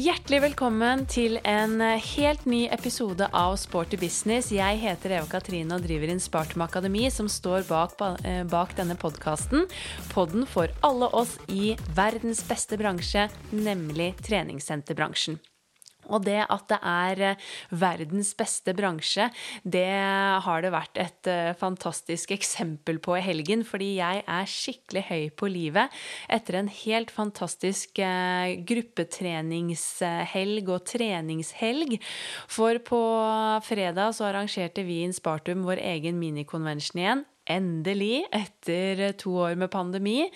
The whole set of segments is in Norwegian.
Hjertelig velkommen til en eh, helt ny episode av Sporty business. Jeg heter Eva Katrine og driver inn Spartum Akademi, som står bak, eh, bak denne podkasten. Podden for alle oss i verdens beste bransje, nemlig treningssenterbransjen. Og det at det er eh, verdens beste bransje, det har det vært et eh, fantastisk eksempel på i helgen. Fordi jeg er skikkelig høy på livet etter en helt fantastisk eh, gruppetreningshelg og treningshelg. For på fredag så arrangerte vi i Inspartum vår egen minikonvensjon igjen endelig, etter to år med pandemi,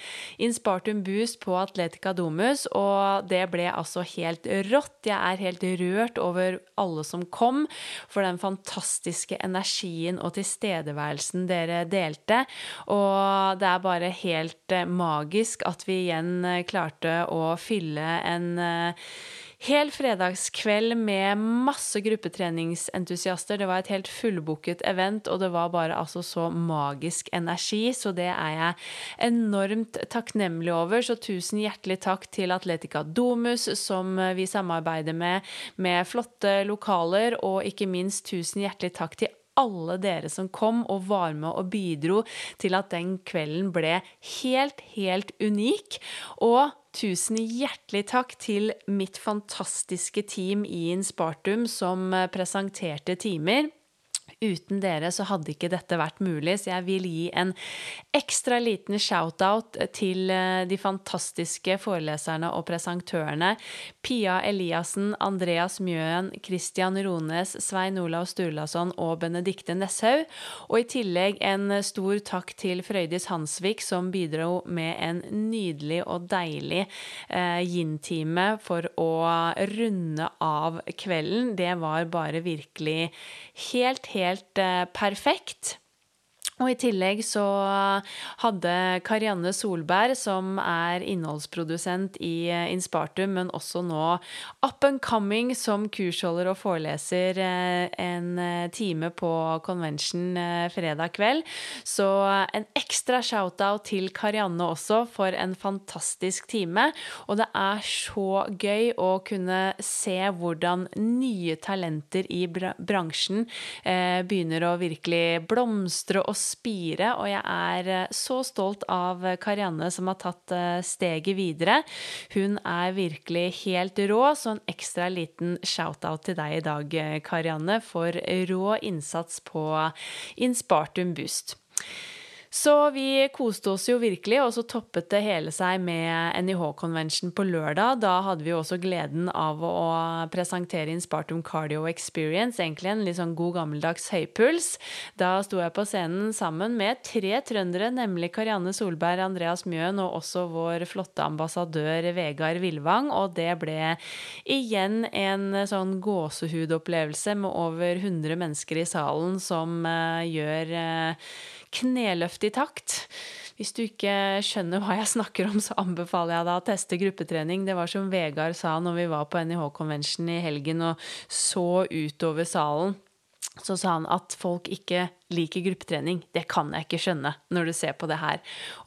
Inspartum Boost på Atletica Domus, og det ble altså helt rått. Jeg er helt rørt over alle som kom, for den fantastiske energien og tilstedeværelsen dere delte. Og det er bare helt magisk at vi igjen eh, klarte å fylle en eh, Hel fredagskveld med masse gruppetreningsentusiaster. Det var et helt fullbooket event, og det var bare altså så magisk energi. Så det er jeg enormt takknemlig over. Så tusen hjertelig takk til Atletica Domus, som vi samarbeider med, med flotte lokaler, og ikke minst tusen hjertelig takk til alle dere som kom og var med og bidro til at den kvelden ble helt, helt unik. Og Tusen hjertelig takk til mitt fantastiske team i Inspartum som presenterte timer. Uten dere så hadde ikke dette vært mulig, så jeg vil gi en ekstra liten shout-out til eh, de fantastiske foreleserne og presentørene. Pia Eliassen, Andreas Mjøen, Christian Rones, Svein Olav Sturlason og Benedikte Nesshaug. Og i tillegg en stor takk til Frøydis Hansvik, som bidro med en nydelig og deilig eh, yin-time for å runde av kvelden. Det var bare virkelig helt, helt helt eh, perfekt. Og i tillegg så hadde Karianne Solberg, som er innholdsprodusent i eh, Inspartum, men også nå up and coming som kursholder og foreleser eh, en eh, time på convention fredag kveld. Så en ekstra shout-out til Karianne også for en fantastisk time. Og det er så gøy å kunne se hvordan nye talenter i bransjen begynner å virkelig blomstre og spire, og jeg er eh, så stolt av Karianne som har tatt eh, steget videre. Hun er virkelig helt rå, så en ekstra liten shout-out til deg i dag, eh, Karianne, for rå innsats på Inspartum Boost. Så vi koste oss jo virkelig, og så toppet det hele seg med NIH-convention på lørdag. Da hadde vi også gleden av å presentere Inspartum Cardio Experience, egentlig en litt sånn god gammeldags høypuls. Da sto jeg på scenen sammen med tre trøndere, nemlig Karianne Solberg, Andreas Mjøen og også vår flotte ambassadør Vegard Villvang, og det ble igjen en sånn gåsehudopplevelse med over 100 mennesker i salen som uh, gjør uh, kneløft i takt. Hvis du ikke skjønner hva jeg snakker om, så anbefaler jeg deg å teste gruppetrening. Det var som Vegard sa når vi var på NIH-konvensjonen i helgen og så utover salen. Så sa han at folk ikke liker gruppetrening. Det kan jeg ikke skjønne når du ser på det her.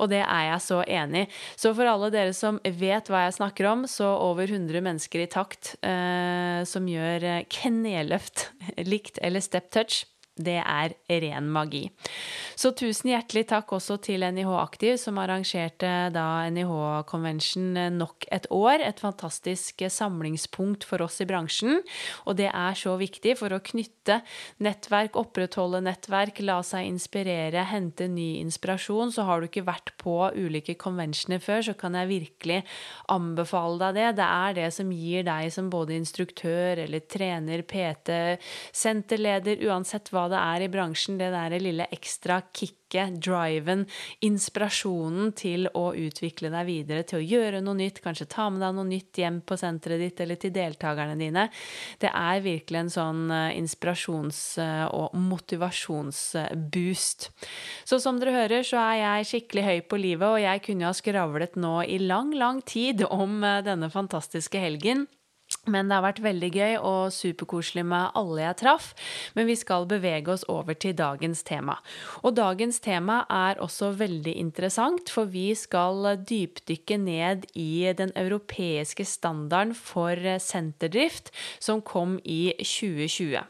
Og det er jeg så enig i. Så for alle dere som vet hva jeg snakker om, så over 100 mennesker i takt eh, som gjør kneløft likt eller step touch det er ren magi. Så tusen hjertelig takk også til NIH Aktiv, som arrangerte da NIH Convention nok et år. Et fantastisk samlingspunkt for oss i bransjen. Og det er så viktig for å knytte nettverk, opprettholde nettverk, la seg inspirere, hente ny inspirasjon. Så har du ikke vært på ulike conventioner før, så kan jeg virkelig anbefale deg det. Det er det som gir deg som både instruktør eller trener, PT, senterleder, uansett hva det er i bransjen, det der lille ekstra kicket, driven, inspirasjonen til å utvikle deg videre, til å gjøre noe nytt, kanskje ta med deg noe nytt hjem på senteret ditt eller til deltakerne dine. Det er virkelig en sånn eh, inspirasjons- eh, og motivasjonsboost. Så som dere hører, så er jeg skikkelig høy på livet, og jeg kunne ha skravlet nå i lang, lang tid om eh, denne fantastiske helgen. Men det har vært veldig gøy og superkoselig med alle jeg traff. Men vi skal bevege oss over til dagens tema. Og dagens tema er også veldig interessant, for vi skal dypdykke ned i den europeiske standarden for senterdrift som kom i 2020.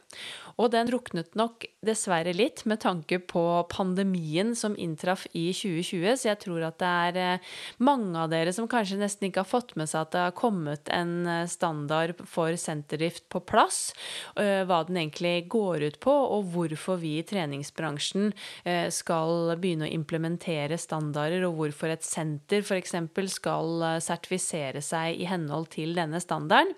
Og den ruknet nok dessverre litt med tanke på pandemien som inntraff i 2020, så jeg tror at det er eh, mange av dere som kanskje nesten ikke har fått med seg at det har kommet en eh, standard for senterdrift på plass. Eh, hva den egentlig går ut på, og hvorfor vi i treningsbransjen skal begynne å implementere standarder, og hvorfor et senter f.eks. skal sertifisere seg i henhold til denne standarden.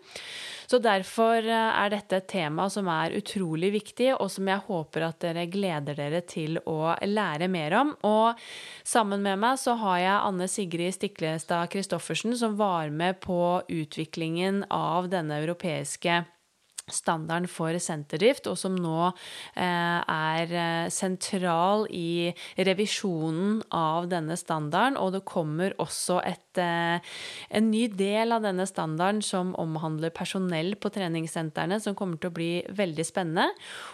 Så derfor er dette et tema som er utrolig viktig, og som jeg håper at dere gleder dere til å lære mer om. Og sammen med meg så har jeg Anne Sigrid Stiklestad Christoffersen, som var med på utviklingen av denne europeiske standarden for senterdrift, og som nå eh, er eh, sentral i revisjonen av denne standarden. Og det kommer også et, eh, en ny del av denne standarden som omhandler personell på treningssentrene, som kommer til å bli veldig spennende.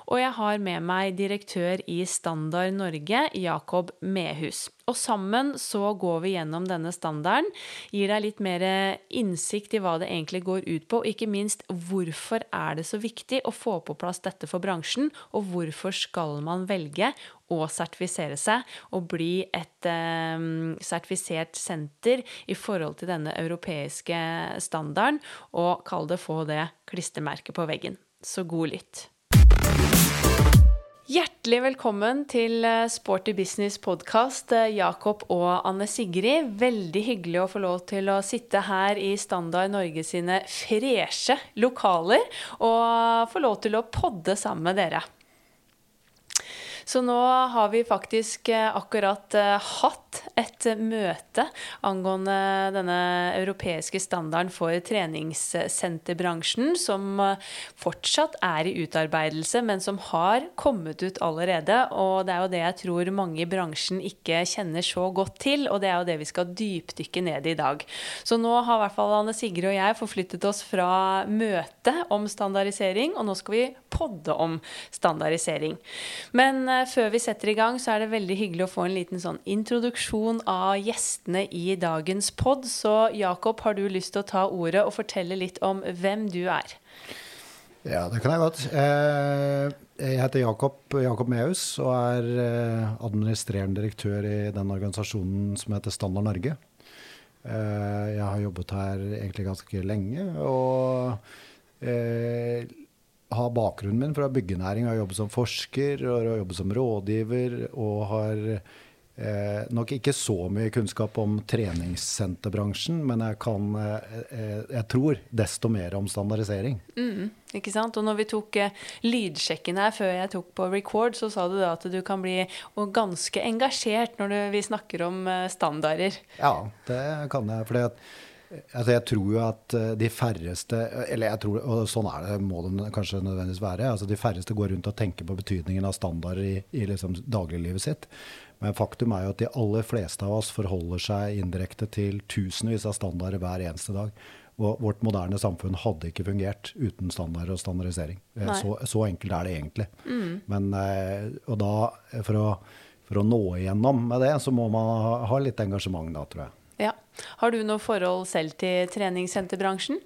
Og jeg har med meg direktør i Standard Norge, Jakob Mehus. Og sammen så går vi gjennom denne standarden, gir deg litt mer innsikt i hva det egentlig går ut på, og ikke minst hvorfor er det så viktig å få på plass dette for bransjen, og hvorfor skal man velge å sertifisere seg og bli et eh, sertifisert senter i forhold til denne europeiske standarden, og kall det få det klistremerket på veggen. Så god lytt. Hjertelig velkommen til eh, Sporty business podkast, eh, Jakob og Anne Sigrid. Veldig hyggelig å få lov til å sitte her i Standard Norge sine freshe lokaler og få lov til å podde sammen med dere. Så nå har vi faktisk eh, akkurat eh, et møte angående denne europeiske standarden for treningssenterbransjen, som fortsatt er i utarbeidelse, men som har kommet ut allerede. Og det er jo det jeg tror mange i bransjen ikke kjenner så godt til, og det er jo det vi skal dypdykke ned i i dag. Så nå har i hvert fall Anne Sigrid og jeg forflyttet oss fra møte om standardisering, og nå skal vi podde om standardisering. Men Eh, før vi setter i gang, så er det veldig hyggelig å få en liten sånn introduksjon av gjestene i dagens pod. Så Jakob, har du lyst til å ta ordet og fortelle litt om hvem du er? Ja, det kan jeg godt. Eh, jeg heter Jakob, Jakob Mehus og er eh, administrerende direktør i den organisasjonen som heter Standard Norge. Jeg har jobbet her egentlig ganske lenge. og har bakgrunnen min fra byggenæring. Har jobbet som forsker og har jobbet som rådgiver. Og har eh, nok ikke så mye kunnskap om treningssenterbransjen, men jeg kan eh, Jeg tror desto mer om standardisering. Mm, ikke sant? Og når vi tok eh, lydsjekken her før jeg tok på record, så sa du da at du kan bli ganske engasjert når du, vi snakker om eh, standarder. Ja, det kan jeg. fordi at Altså jeg tror jo at eh, de færreste Eller jeg tror, og sånn er det, må det kanskje nødvendigvis være. altså De færreste går rundt og tenker på betydningen av standarder i, i liksom dagliglivet sitt. Men faktum er jo at de aller fleste av oss forholder seg indirekte til tusenvis av standarder hver eneste dag. Og vårt moderne samfunn hadde ikke fungert uten standarder og standardisering. Eh, så, så, enkelt er det egentlig. Mm. Men, eh, og da, for å, for å nå igjennom med det, så må man ha litt engasjement da, tror jeg. Ja. Har du noe forhold selv til treningssenterbransjen?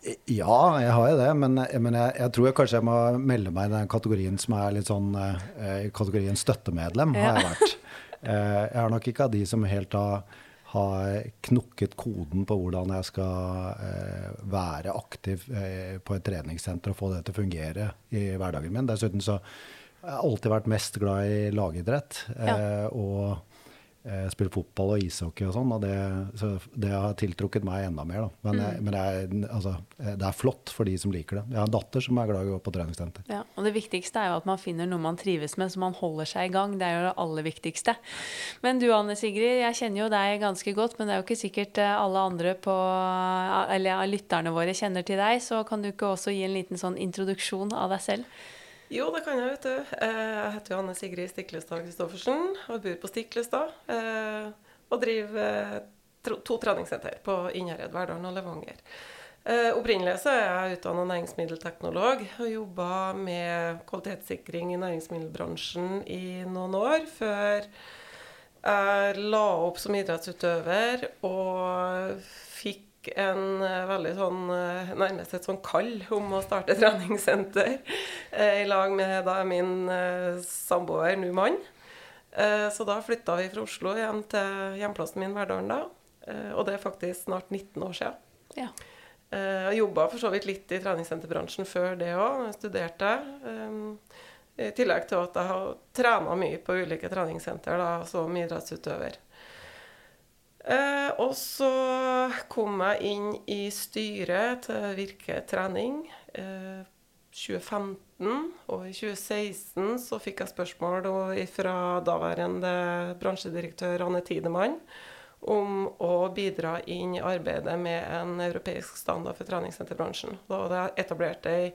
Ja, jeg har jo det. Men, men jeg, jeg, tror jeg kanskje jeg må melde meg i den kategorien som er litt sånn eh, kategorien støttemedlem, har jeg vært. Eh, jeg er nok ikke av de som helt har, har knukket koden på hvordan jeg skal eh, være aktiv eh, på et treningssenter og få det til å fungere i hverdagen min. Dessuten så har jeg alltid vært mest glad i lagidrett. Ja. Eh, og eh, spille fotball og ishockey og sånn. Og det, så det har tiltrukket meg enda mer. Da. Men, mm. men det, er, altså, eh, det, er, flott for de som liker det. Jeg har en datter som er glad i å gå på treningssenter. Ja, og det viktigste er jo at man finner noe man trives med, så man holder seg i gang. Det er jo det aller viktigste. Men du Anne Sigrid, jeg kjenner jo deg ganske godt, men det er jo ikke sikkert eh, alle andre på, eller lytterne våre kjenner til deg. Så kan du ikke også gi en liten sånn introduksjon av deg selv? Jo, det kan jeg, vet du. Eh, jeg heter Johanne Sigrid Stiklestad Christoffersen og bor på Stiklestad. Eh, og driver to treningssenter på Innherred, Verdalen og Levanger. Eh, opprinnelig så er jeg utdanna næringsmiddelteknolog og jobba med kvalitetssikring i næringsmiddelbransjen i noen år, før jeg la opp som idrettsutøver og fikk en uh, veldig sånn uh, Nærmest et sånn kall om å starte treningssenter uh, i lag med da min samboer, nå mann. så da flytta vi fra Oslo hjem til hjemplassen min Verdalen da. og det er faktisk snart 19 år siden. Ja. jeg jobba for så vidt litt i treningssenterbransjen før det òg. Studerte. I tillegg til at jeg har trena mye på ulike treningssenter da, som idrettsutøver. Eh, og så kom jeg inn i styret til Virke trening eh, 2015. Og i 2016 så fikk jeg spørsmål fra daværende bransjedirektør Anne Tidemann om å bidra inn i arbeidet med en europeisk standard for treningssenterbransjen. Da hadde jeg etablert ei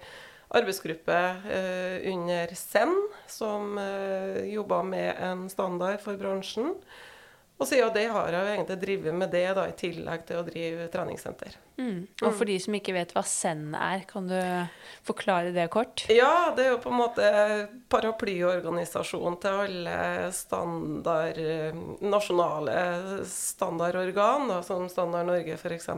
arbeidsgruppe eh, under SEN som eh, jobba med en standard for bransjen. Og siden det har jeg jo egentlig drevet med det, da, i tillegg til å drive treningssenter. Mm. Og for de som ikke vet hva Send er, kan du forklare det kort? Ja, det er jo på en måte paraplyorganisasjon til alle standard, nasjonale standardorgan, da, som Standard Norge f.eks.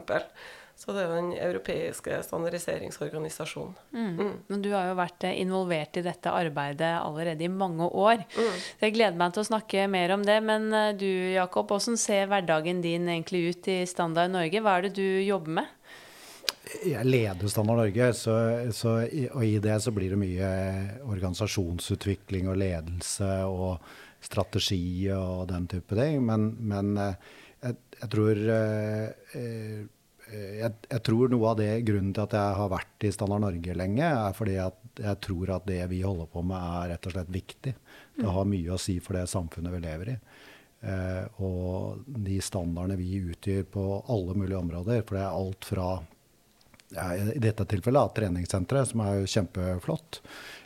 Så det er jo den europeiske standardiseringsorganisasjonen. Mm. Mm. Men du har jo vært eh, involvert i dette arbeidet allerede i mange år. Mm. Så jeg gleder meg til å snakke mer om det. Men eh, du Jakob, hvordan ser hverdagen din egentlig ut i Standard Norge? Hva er det du jobber med? Jeg leder Standard Norge, så, så, og i det så blir det mye organisasjonsutvikling og ledelse og strategi og den type ting. Men, men eh, jeg, jeg, tror eh, Eh, jeg, jeg, tror noe av det grunnen til at jeg har vært i Standard Norge lenge, er fordi at jeg tror at det vi holder på med, er rett og slett viktig. Det mm. har mye å si for det samfunnet vi lever i. Eh, og de standardene vi utgjør på alle mulige områder, for det er alt fra ja, i dette tilfellet treningssenteret, som er jo kjempeflott.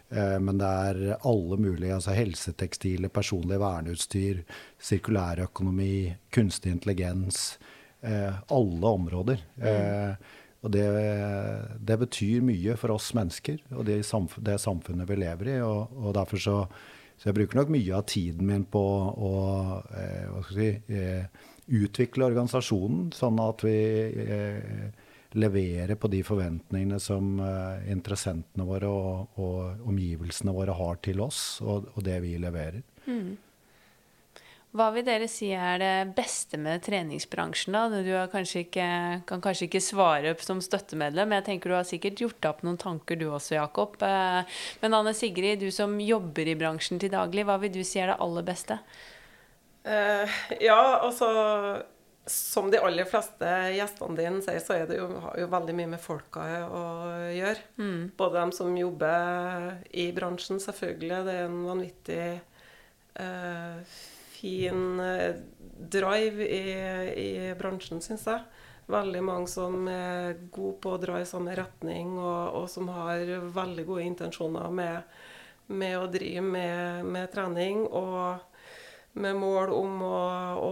Eh, men det er alle mulige, altså helsetekstiler, personlig verneutstyr, sirkulærøkonomi, kunstig intelligens Eh, alle områder. Mm. Og det, det, betyr mye for oss mennesker og det, det samfunnet vi lever i. Og, og derfor så, så, jeg bruker nok mye av tiden min på å eh, si, eh, utvikle organisasjonen, sånn at vi eh, leverer på de forventningene som eh, interessentene våre og, og, omgivelsene våre har til oss, og, og det vi leverer. Mm. Hva vil dere si er det beste med treningsbransjen? da? Du kanskje ikke, kan kanskje ikke svare opp som støttemedlem, men jeg tenker du har sikkert gjort opp noen tanker du også, Jakob. Eh, men Anne Sigrid, du som jobber i bransjen til daglig, hva vil du si er det aller beste? Uh, ja, altså Som de aller fleste gjestene dine sier, så er det jo, har jo veldig mye med folka å gjøre. Mm. Både dem som jobber i bransjen, selvfølgelig. Det er en vanvittig uh, fin eh, drive i, i bransjen, syns jeg. Veldig mange som er gode på å dra i samme retning, og, og som har veldig gode intensjoner med, med å drive med, med, trening. Og med mål om å, å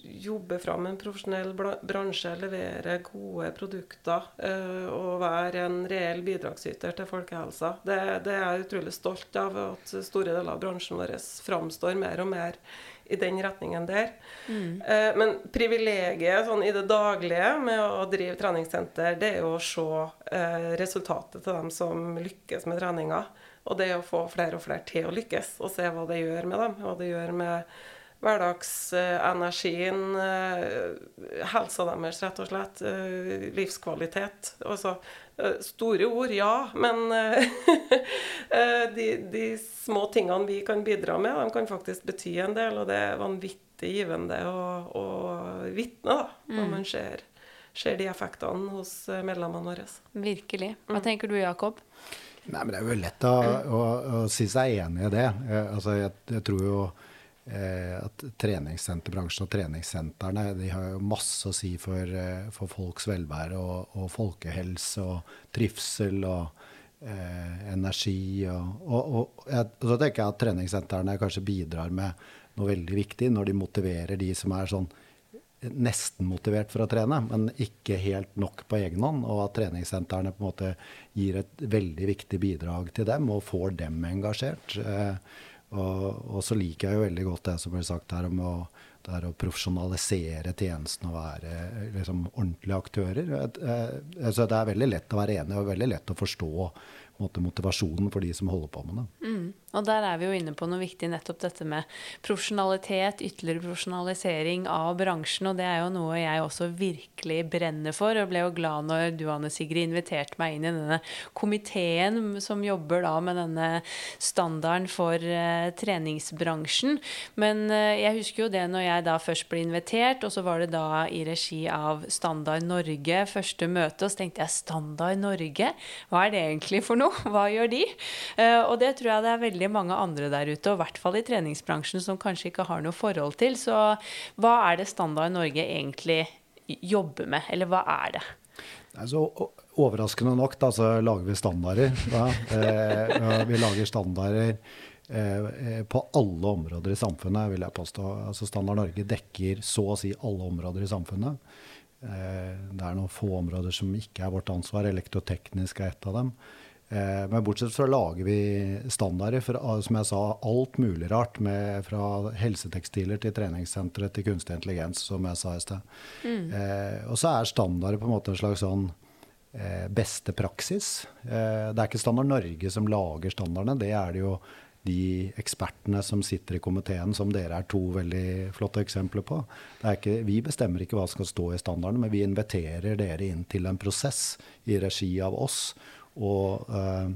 jobbe fram en profesjonell bransje, levere gode produkter uh, og være en reell bidragsyter til folkehelsa. Det, det, er jeg utrolig stolt av, at store deler av bransjen vår framstår mer og mer i den retningen der. Mm. Eh, men privilegiet sånn i det daglige med å drive treningssenter, det er jo å se eh, resultatet til dem som lykkes med treninga. Og det å få flere og flere til å lykkes, og se hva det gjør med dem. Hva det gjør med hverdagsenergien, eh, helsa deres, rett og slett. Eh, livskvalitet. Altså Eh, store ord, ja. Men de, de, små tingene vi kan bidra med, de kan faktisk bety en del. Og det er vanvittig givende å, å vitne når mm. man ser, ser, de effektene hos medlemmene våre. Virkelig. Hva mm. tenker du, Jakob? Nei, men Det er jo lett å, å, å si seg enig i det. Altså, jeg, jeg tror jo Eh, at treningssenterbransjen og treningssentrene de har jo masse å si for, eh, for folks velvære og, og, folkehelse og trivsel og eh, energi. Og, og, og, jeg, så tenker jeg at treningssentrene kanskje bidrar med noe veldig viktig når de motiverer de som er sånn nesten motivert for å trene, men ikke helt nok på egen hånd. Og at treningssentrene på en måte gir et veldig viktig bidrag til dem og får dem engasjert. Eh, og, og, så liker jeg jo veldig godt det som ble sagt her om å, å profesjonalisere tjenesten og være liksom, ordentlige aktører. Eh, så det er veldig lett å være enig og veldig lett å forstå måte, motivasjonen for de som holder på med det. Mm. Og der er vi jo inne på noe viktig, nettopp dette med profesjonalitet, ytterligere profesjonalisering av bransjen. Og det er jo noe jeg også virkelig brenner for. Og ble jo glad når du, Anne Sigrid, inviterte meg inn i denne komiteen som jobber da med denne standarden for uh, treningsbransjen. Men uh, jeg husker jo det når jeg da først ble invitert, og så var det da i regi av Standard Norge første møte, og så tenkte jeg Standard Norge, hva er det egentlig for noe? Hva gjør de? Uh, og det tror jeg det er veldig mange andre der ute, og i hvert fall i treningsbransjen, som kanskje ikke har noe forhold til. Så hva er det Standard Norge egentlig jobber med, eller hva er det? Altså, overraskende nok da, så lager vi standarder. Eh, vi lager standarder eh, på alle områder i samfunnet, vil jeg påstå. Altså, Standard Norge dekker så å si alle områder i samfunnet. Eh, det er noen få områder som ikke er vårt ansvar. Elektroteknisk er et av dem. Eh, men bortsett fra lager vi standarder for ah, som jeg sa, alt mulig rart. Med, fra helsetekstiler til treningssentre til kunstig intelligens, som jeg sa i sted. Mm. Eh, og så er standarder på en måte en slags sånn eh, beste praksis. Eh, det er ikke Standard Norge som lager standardene, det er det jo de ekspertene som sitter i komiteen, som dere er to veldig flotte eksempler på. Ikke, vi bestemmer ikke hva som skal stå i standarden, men vi inviterer dere inn til en prosess i regi av oss og eh,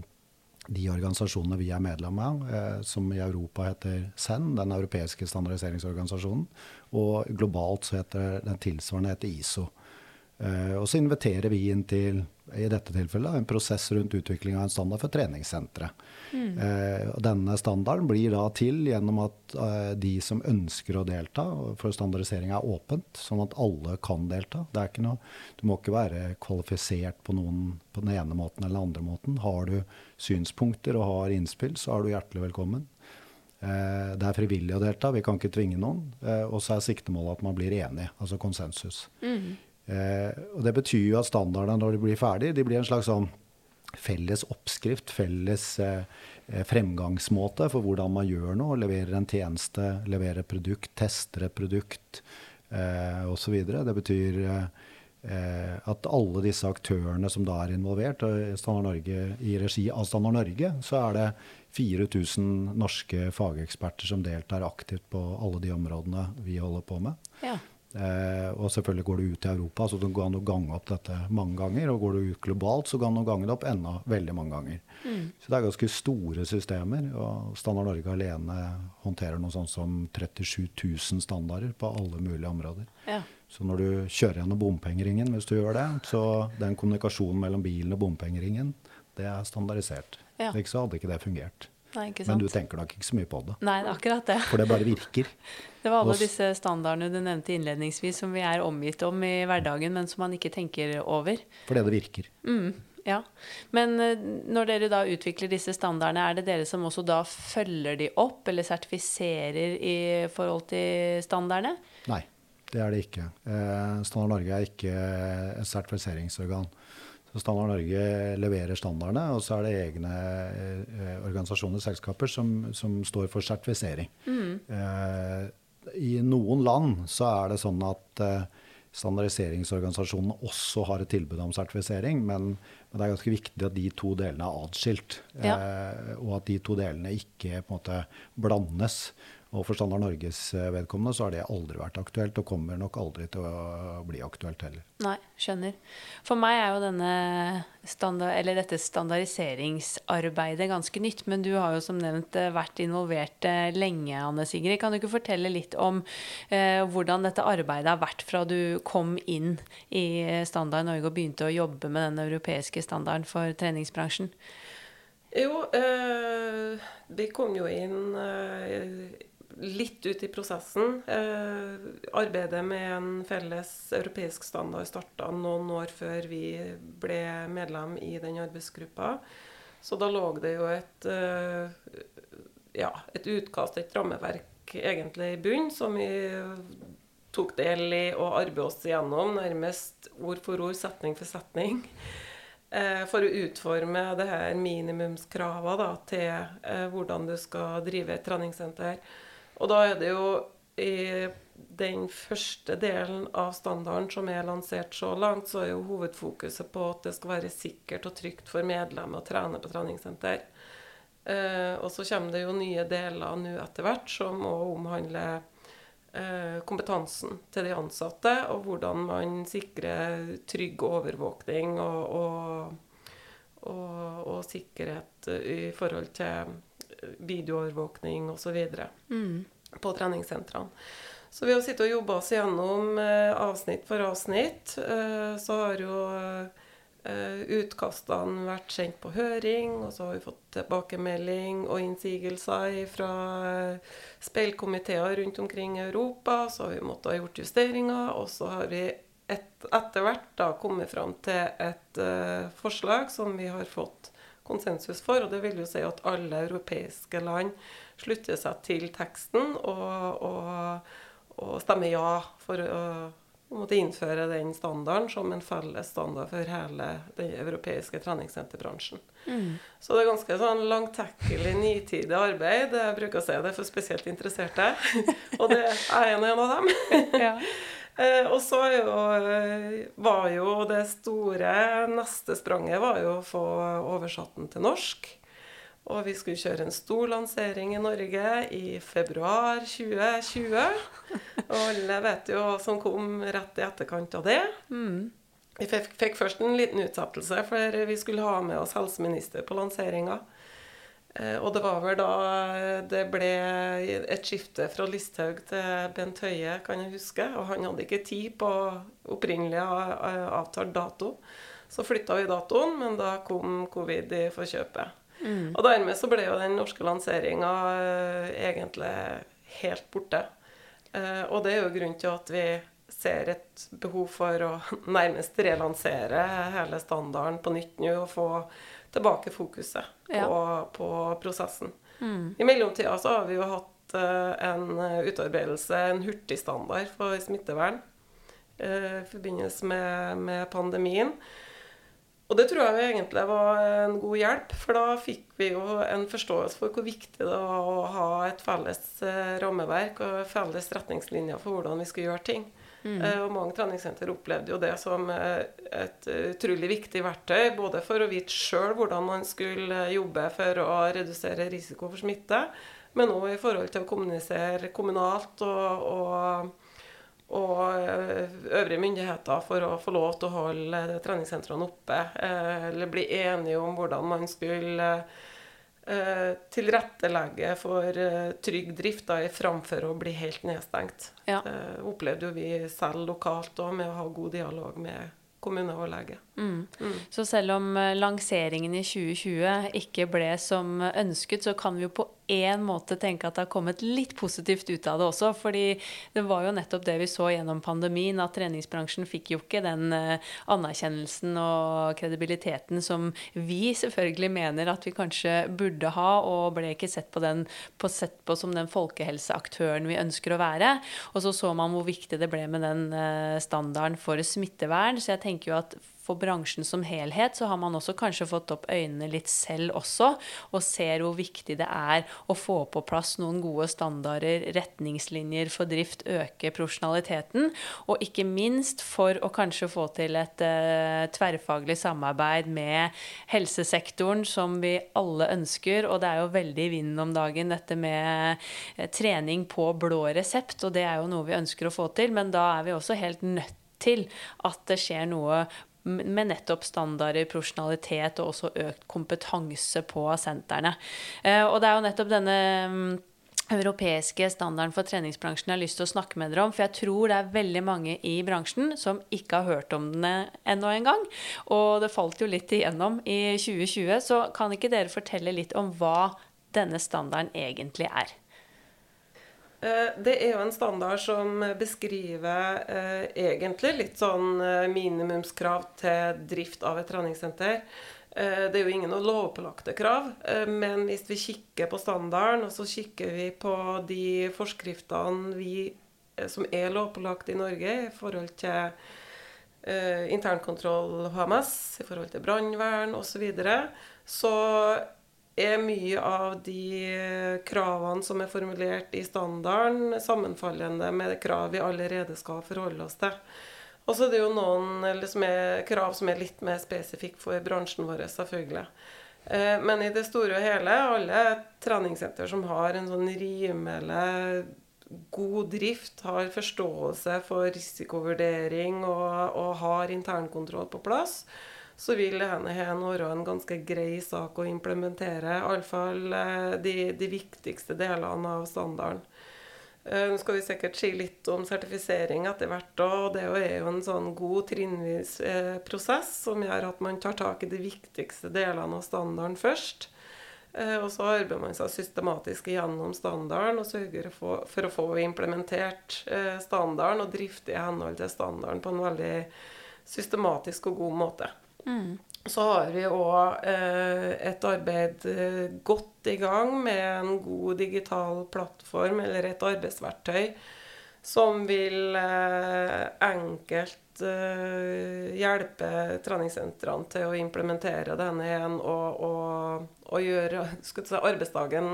de organisasjonene vi er medlem av, eh, som i Europa heter SEN, den europeiske standardiseringsorganisasjonen, og globalt så heter den tilsvarende heter ISO. Uh, og så inviterer vi inn til i dette tilfellet en prosess rundt utvikling av en standard for treningssentre. Mm. Uh, denne standarden blir da til gjennom at uh, de som ønsker å delta, for standardisering er åpent, sånn at alle kan delta. Noe, du må ikke være kvalifisert på, noen, på den ene måten eller den andre måten. Har du synspunkter og har innspill, så er du hjertelig velkommen. det er frivillig å delta, vi kan ikke tvinge noen. og så er siktemålet at man blir enig, altså konsensus. Mm. Eh, og Det betyr jo at standardene når de blir ferdig, de blir en slags sånn felles oppskrift, felles eh, eh, fremgangsmåte for hvordan man gjør noe. Leverer en tjeneste, leverer produkt, tester et produkt eh, osv. Det betyr eh, at alle disse aktørene som da er involvert, Standard Norge, i regi av Standard Norge, så er det 4000 norske fageksperter som deltar aktivt på alle de områdene vi holder på med. Ja. Eh, og selvfølgelig går du ut i Europa, så det går an å gange opp dette mange ganger. Og går du ut globalt, så kan du gange det opp enda veldig mange ganger. Mm. Så det er ganske store systemer. Og Standard Norge alene håndterer noe sånt som 37 000 standarder på alle mulige områder. Ja. Så når du kjører gjennom bompengeringen, hvis du gjør det, så den kommunikasjonen mellom bilen og bompengeringen, det er standardisert. Ja. Ikke så hadde ikke det fungert. Nei, Men du tenker nok ikke så mye på det. Nei, det er akkurat det. For det bare virker. Det var alle disse standardene du nevnte innledningsvis som vi er omgitt om i hverdagen, men som man ikke tenker over. Fordi det virker. Mm, ja. Men eh, når dere da utvikler disse standardene, er det dere som også da følger de opp eller sertifiserer i forhold til standardene? Nei, det er det ikke. Eh, Standard Norge er ikke et sertifiseringsorgan. Så Standard Norge leverer standardene, og så er det egne eh, organisasjoner selskaper som, som, står for sertifisering. Mm. Eh, I noen land så er det sånn at eh, standardiseringsorganisasjonene også har et tilbud om sertifisering, men, men, det er ganske viktig at de to delene er atskilt. Ja. Eh, og at de to delene ikke på en måte blandes. Og for Standard Norges eh, vedkommende så har det aldri vært aktuelt, og kommer nok aldri til å bli aktuelt heller. Nei, skjønner. For meg er jo denne standard, dette standardiseringsarbeidet ganske nytt. Men du har jo som nevnt eh, vært involvert eh, lenge, Anne Sigrid. Kan du ikke fortelle litt om eh, hvordan dette arbeidet har vært fra du kom inn i Standard Norge og begynte å jobbe med den europeiske standarden for treningsbransjen? Jo, eh, vi kom jo inn øh, litt ut i prosessen. Eh, arbeidet med en felles europeisk standard starta noen år før vi ble medlem i den arbeidsgruppa. Så da lå det jo et, eh, ja, et utkast, et rammeverk, egentlig i bunn, som vi tok del i å arbeide oss igjennom, nærmest ord for ord, setning for setning, eh, for å utforme det her minimumskrava til hvordan du skal drive et treningssenter. Og da er det jo i den første delen av standarden som er lansert så langt, så er jo hovedfokuset på at det skal være sikkert og trygt for medlemmer å trene på treningssenter. Eh, og så kommer det jo nye deler nå etter hvert som må omhandle eh, kompetansen til de ansatte, og hvordan man sikrer trygg overvåkning og, og, og, og sikkerhet i forhold til videoovervåkning osv. Mm. på treningssentrene. Så vi har sittet og jobbe oss gjennom eh, avsnitt for avsnitt. Eh, så har jo eh, utkastene vært sendt på høring, og så har vi fått tilbakemelding og innsigelser fra speilkomiteer rundt omkring i Europa. Så har vi måttet ha gjort justeringer, og så har vi et, etter hvert da kommet fram til et uh, forslag som vi har fått konsensus for. Og det vil jo si at alle europeiske land slutter seg til teksten og, og og stemmer ja for å, måtte innføre den standarden som en felles standard for hele den europeiske treningssenterbransjen. Mm. Så det er ganske sånn langtekkelig, nitidig arbeid. Jeg bruker å si det for spesielt interesserte. og det er en av dem. ja. Eh, og så var jo det store neste spranget var jo å få oversatt den til norsk. Og vi skulle kjøre en stor lansering i Norge i februar 2020. Og alle vet jo hva som kom rett i etterkant av det. Mm. Vi fikk først en liten utsettelse, for vi skulle ha med oss helseminister på lanseringa. Eh, og det var vel da det ble et skifte fra Listhaug til Bent Høie, kan jeg huske. Og han hadde ikke tid på opprinnelig avtalt dato. Så flytta vi datoen, men da kom covid i forkjøpet. Mm. Og dermed så ble jo den norske lanseringa egentlig helt borte. Og det er jo grunnen til at vi ser et behov for å nærmest relansere hele standarden på nytt nå og få tilbake fokuset på, ja. på prosessen. Mm. I mellomtida så har vi jo hatt uh, en utarbeidelse, en hurtigstandard for smittevern i forbindelse med, med pandemien. Og det tror jeg egentlig var en god hjelp, for da fikk vi jo en forståelse for hvor viktig det var å ha et felles eh, rammeverk og felles retningslinjer for hvordan vi skulle gjøre ting. Mm. Eh, og mange treningssenter opplevde jo det som eh, et utrolig viktig verktøy, både for å vite sjøl hvordan man skulle jobbe for å redusere risiko for smitte, men òg i forhold til å kommunisere kommunalt og, og og eh, øvrige myndigheter for å få lov til å holde treningssentrene oppe. Eh, eller bli enige om hvordan man skulle eh, tilrettelegge for trygg drift da, framfor å bli helt nedstengt. Ja. Det opplevde jo vi selv lokalt òg med å ha god dialog med kommuneoverlege. Mm. Mm. Så selv om lanseringen i 2020 ikke ble som ønsket, så kan vi jo på én måte tenke at det har kommet litt positivt ut av det også. fordi det var jo nettopp det vi så gjennom pandemien, at treningsbransjen fikk jo ikke den uh, anerkjennelsen og kredibiliteten som vi selvfølgelig mener at vi kanskje burde ha, og ble ikke sett på, den, på, sett på som den folkehelseaktøren vi ønsker å være. Og så så man hvor viktig det ble med den uh, standarden for smittevern. Så jeg tenker jo at for bransjen som helhet, så har man også kanskje fått opp øynene litt selv også, og ser hvor viktig det er å få på plass noen gode standarder, retningslinjer for drift, øke profesjonaliteten, og ikke minst for å kanskje få til et uh, tverrfaglig samarbeid med helsesektoren, som vi alle ønsker. Og det er jo veldig i vinden om dagen, dette med uh, trening på blå resept, og det er jo noe vi ønsker å få til, men da er vi også helt nødt til at det skjer noe med nettopp standarder, profesjonalitet og også økt kompetanse på sentrene. Eh, og det er jo nettopp denne mm, europeiske standarden for treningsbransjen jeg har lyst til å snakke med dere om. For jeg tror det er veldig mange i bransjen som ikke har hørt om den ennå en gang. Og det falt jo litt igjennom i 2020. Så kan ikke dere fortelle litt om hva denne standarden egentlig er? Eh, det er jo en standard som beskriver eh, egentlig litt sånn eh, minimumskrav til drift av et treningssenter. Det er jo ingen lovpålagte krav, men hvis vi kikker på standarden, og så kikker vi på de forskriftene vi som er lovpålagt i Norge i forhold til internkontroll HMS, i forhold til brannvern osv., så, videre, så er mye av de kravene som er formulert i standarden, sammenfallende med krav vi allerede skal forholde oss til. Og så er det jo noen liksom krav som er litt mer spesifikke for bransjen vår, selvfølgelig. Eh, men i det store og hele, alle treningssenter som har en sånn rimelig god drift, har forståelse for risikovurdering og, og har internkontroll på plass, så vil dette være en ganske grei sak å implementere. Iallfall eh, de, de viktigste delene av standarden. Eh, nå skal vi sikkert si litt om sertifisering etter hvert. og Det er jo en sånn god trinnvis eh, prosess som gjør at man tar tak i de viktigste delene av standarden først. Og så arbeider man seg systematisk gjennom standarden og sørger for, å få implementert standarden og drifte i henhold til standarden på en veldig systematisk og god måte. Mm. Så har vi òg eh, et arbeid eh, godt i gang med en god digital plattform, eller et arbeidsverktøy, som vil eh, enkelt hjelpe treningssentrene til å implementere denne igjen og, og, og gjøre si, arbeidsdagen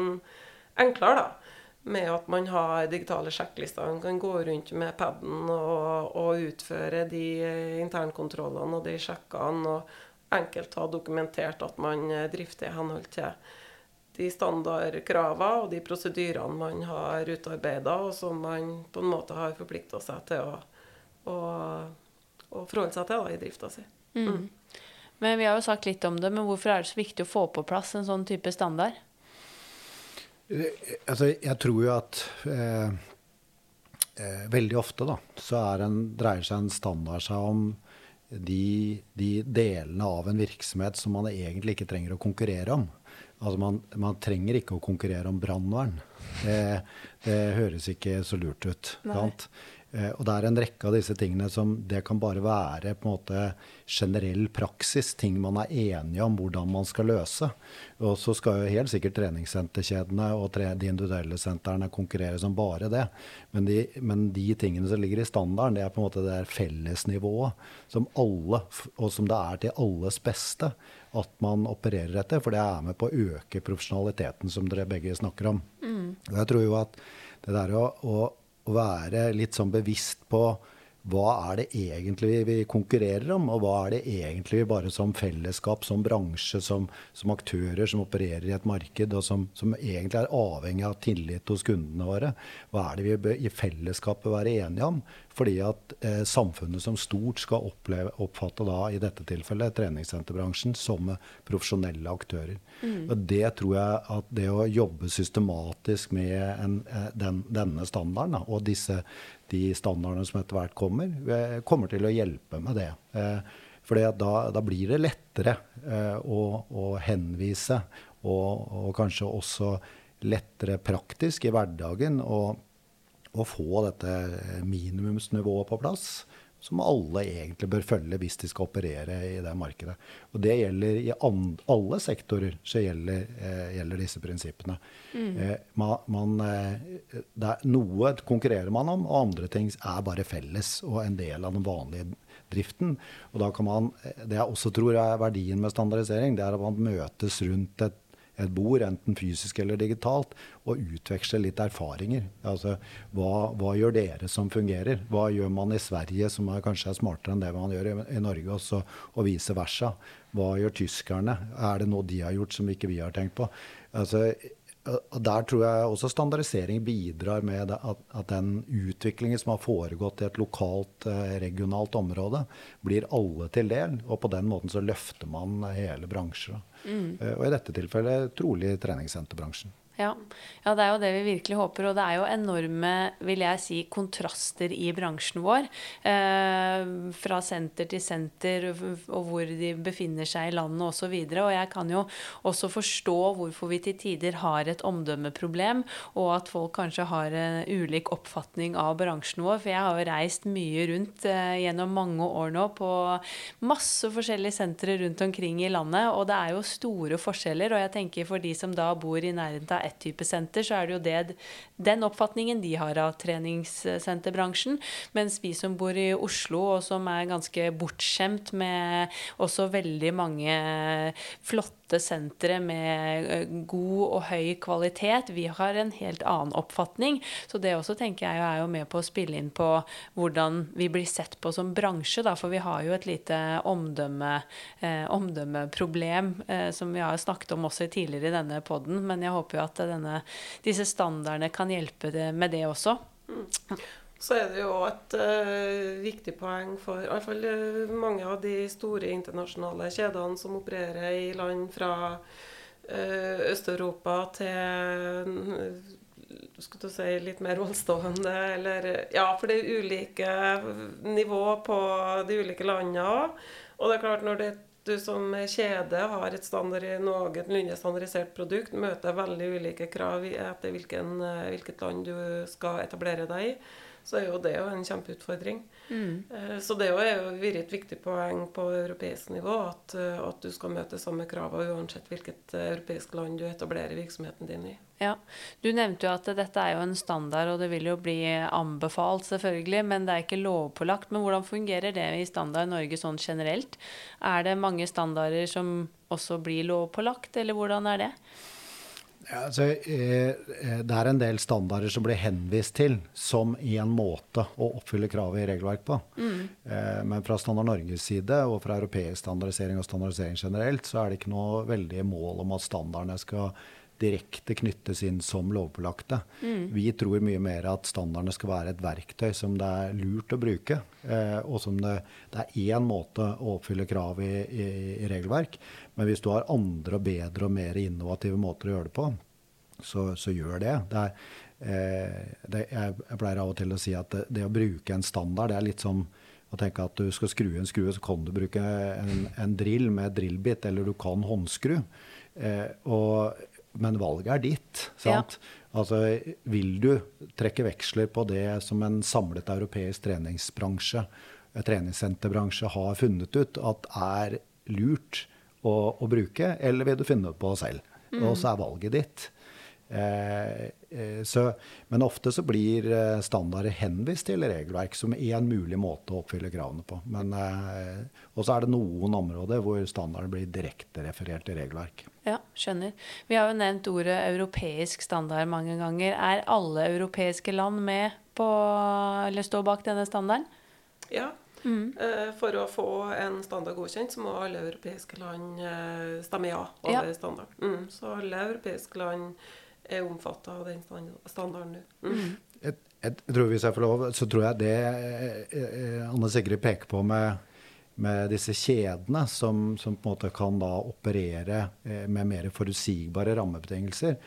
enklere. da med at man har digitale sjekklister. Man kan gå rundt med paden og, og, utføre de internkontrollene og de sjekkene. Og enkelt ha dokumentert at man drifter i henhold til de standardkravene og de prosedyrene man har utarbeida, og som man på en måte har forplikta seg til å, å, å, forholde seg til da, i drifta si. Mm. Mm. Men Vi har jo sagt litt om det, men hvorfor er det så viktig å få på plass en sånn type standard? Altså, jeg tror jo at eh, eh, veldig ofte da, så en, dreier seg en standard seg om de, de, delene av en virksomhet som man egentlig ikke trenger å konkurrere om. Altså man, man trenger ikke å konkurrere om brannvern. Det, det, høres ikke så lurt ut. Eh, og det er en rekke av disse tingene som det kan bare være på en måte generell praksis, ting man er enige om hvordan man skal løse. Og så skal jo helt sikkert treningssenterkjedene og de individuelle sentrene konkurrere som bare det. Men de, men de, tingene som ligger i standarden, det er på en måte det fellesnivået som alle, og som det er til alles beste, at man opererer etter. For det er med på å øke profesjonaliteten som dere begge snakker om. Mm. Jeg tror jo at det der å, å å være litt sånn bevisst på hva er det egentlig vi konkurrerer om, og hva er det egentlig vi bare som fellesskap, som bransje, som, som aktører som opererer i et marked, og som, som, egentlig er avhengig av tillit hos kundene våre, hva er det vi bør i fellesskapet være enige om? Fordi at eh, samfunnet som stort skal oppleve, oppfatte da i dette tilfellet treningssenterbransjen som profesjonelle aktører. Mm. Og Det tror jeg at det å jobbe systematisk med en, eh, den, denne standarden da, og disse de standardene som etter hvert kommer, eh, kommer til å hjelpe med det. Eh, For da, da, blir det lettere eh, å, å henvise, og, og, kanskje også lettere praktisk i hverdagen å, å få dette minimumsnivået på plass som alle egentlig bør følge hvis de skal operere i det markedet. Og det gjelder i alle sektorer så gjelder, eh, gjelder disse prinsippene. Mm. Eh, man, man, eh, er, noe konkurrerer man om, og andre ting er bare felles og en del av den vanlige driften. Og da kan man, Det jeg også tror er verdien med standardisering, det er at man møtes rundt et et bord, enten fysisk eller digitalt, og utveksle litt erfaringer. Altså, hva, hva, gjør dere som fungerer? Hva gjør man i Sverige som er, kanskje er smartere enn det man gjør i, i Norge, også, og vice versa? Hva gjør tyskerne? Er det noe de har gjort som ikke vi har tenkt på? Altså, og Der tror jeg også standardisering bidrar med at, at, den utviklingen som har foregått i et lokalt, eh, regionalt område, blir alle til del. Og på den måten så løfter man hele bransjer. Mm. Eh, og i dette tilfellet trolig treningssenterbransjen. Ja. ja. det er jo det vi virkelig håper. Og det er jo enorme vil jeg si, kontraster i bransjen vår. Eh, fra senter til senter, og hvor de befinner seg i landet osv. Og, så og jeg kan jo også forstå hvorfor vi til tider har et omdømmeproblem, og at folk kanskje har en ulik oppfatning av bransjen vår. For jeg har jo reist mye rundt eh, gjennom mange år nå på masse forskjellige sentre rundt omkring i landet, og det er jo store forskjeller. Og jeg tenker for de som da bor i nærheten av ett type senter, så er det jo det, den oppfatningen de har av treningssenterbransjen. Mens vi som bor i Oslo, og som er ganske bortskjemt med også veldig mange flotte sentre med eh, god og høy kvalitet, vi har en helt annen oppfatning. Så det også tenker jeg er jo med på å spille inn på hvordan vi blir sett på som bransje, da, for vi har jo et lite omdømme, eh, omdømmeproblem eh, som vi har snakket om også tidligere i denne poden, men jeg håper jo at denne, disse standardene kan hjelpe med det også. Mm. Så er det jo et uh, viktig poeng for i hvert fall uh, mange av de store internasjonale kjedene som opererer i land fra uh, Øst-Europa til skal du si, litt mer velstående, eller Ja, for det er ulike nivå på de ulike landene òg. Og det er klart, når det, du som kjede har et noenlunde standardisert produkt, møter veldig ulike krav etter hvilken, hvilket land du skal etablere deg i så er jo det jo en kjempeutfordring. Mm. Eh, så det jo vært et viktig poeng på europeisk nivå at, eh, at, du skal møte samme kravene uansett hvilket eh, europeisk land du etablerer virksomheten din i. Ja, Du nevnte jo at dette er jo en standard, og det vil jo bli anbefalt, selvfølgelig, men det er ikke lovpålagt. Men hvordan fungerer det i Standard Norge sånn generelt? Er det mange standarder som også blir lovpålagt, eller hvordan er det? Ja, altså, eh, eh, det er en del standarder som blir henvist til som en måte å oppfylle kravet i regelverk på. Mm. Eh, men fra Standard Norges side og fra europeisk standardisering og standardisering generelt, så er det ikke noe veldig mål om at standardene skal direkte knyttes inn som lovpålagte. Mm. Vi tror mye mer at standardene skal være et verktøy som det er lurt å bruke. og som det, det er én måte å oppfylle krav i, i, i regelverk. Men hvis du har andre og bedre og mer innovative måter å gjøre det på, så, så gjør det. det, er, eh, det jeg, jeg, pleier av og til å si at det, det, å bruke en standard, det er litt som å tenke at du skal skru en skrue, så kan du bruke en, en drill med drillbit, eller du kan håndskru. Eh, og, men valget er ditt. sant? Ja. Altså, vil du trekke veksler på det som en samlet europeisk treningsbransje, treningssenterbransje har funnet ut at er lurt, å, å bruke, eller vil du finne på selv? Mm. Og så er valget ditt. Eh, eh, så, men ofte så blir eh, standarder henvist til regelverk som en mulig måte å oppfylle kravene på. Men, eh, og så er det noen områder hvor standarden blir direkte referert til regelverk. Ja, skjønner. Vi har jo nevnt ordet europeisk standard mange ganger. Er alle europeiske land med på, eller står bak denne standarden? Ja, Mm. Eh, for å få en standard godkjent, så må alle europeiske land eh, stemme ja over ja. standarden. Mm. Så alle europeiske land er omfatta av den standarden nå. Mm. mm. Jeg, jeg, tror Hvis jeg får lov, så tror jeg det eh, Anne Sigrid peker på med, med disse kjedene, som, som, på en måte kan da operere med mer forutsigbare rammebetingelser,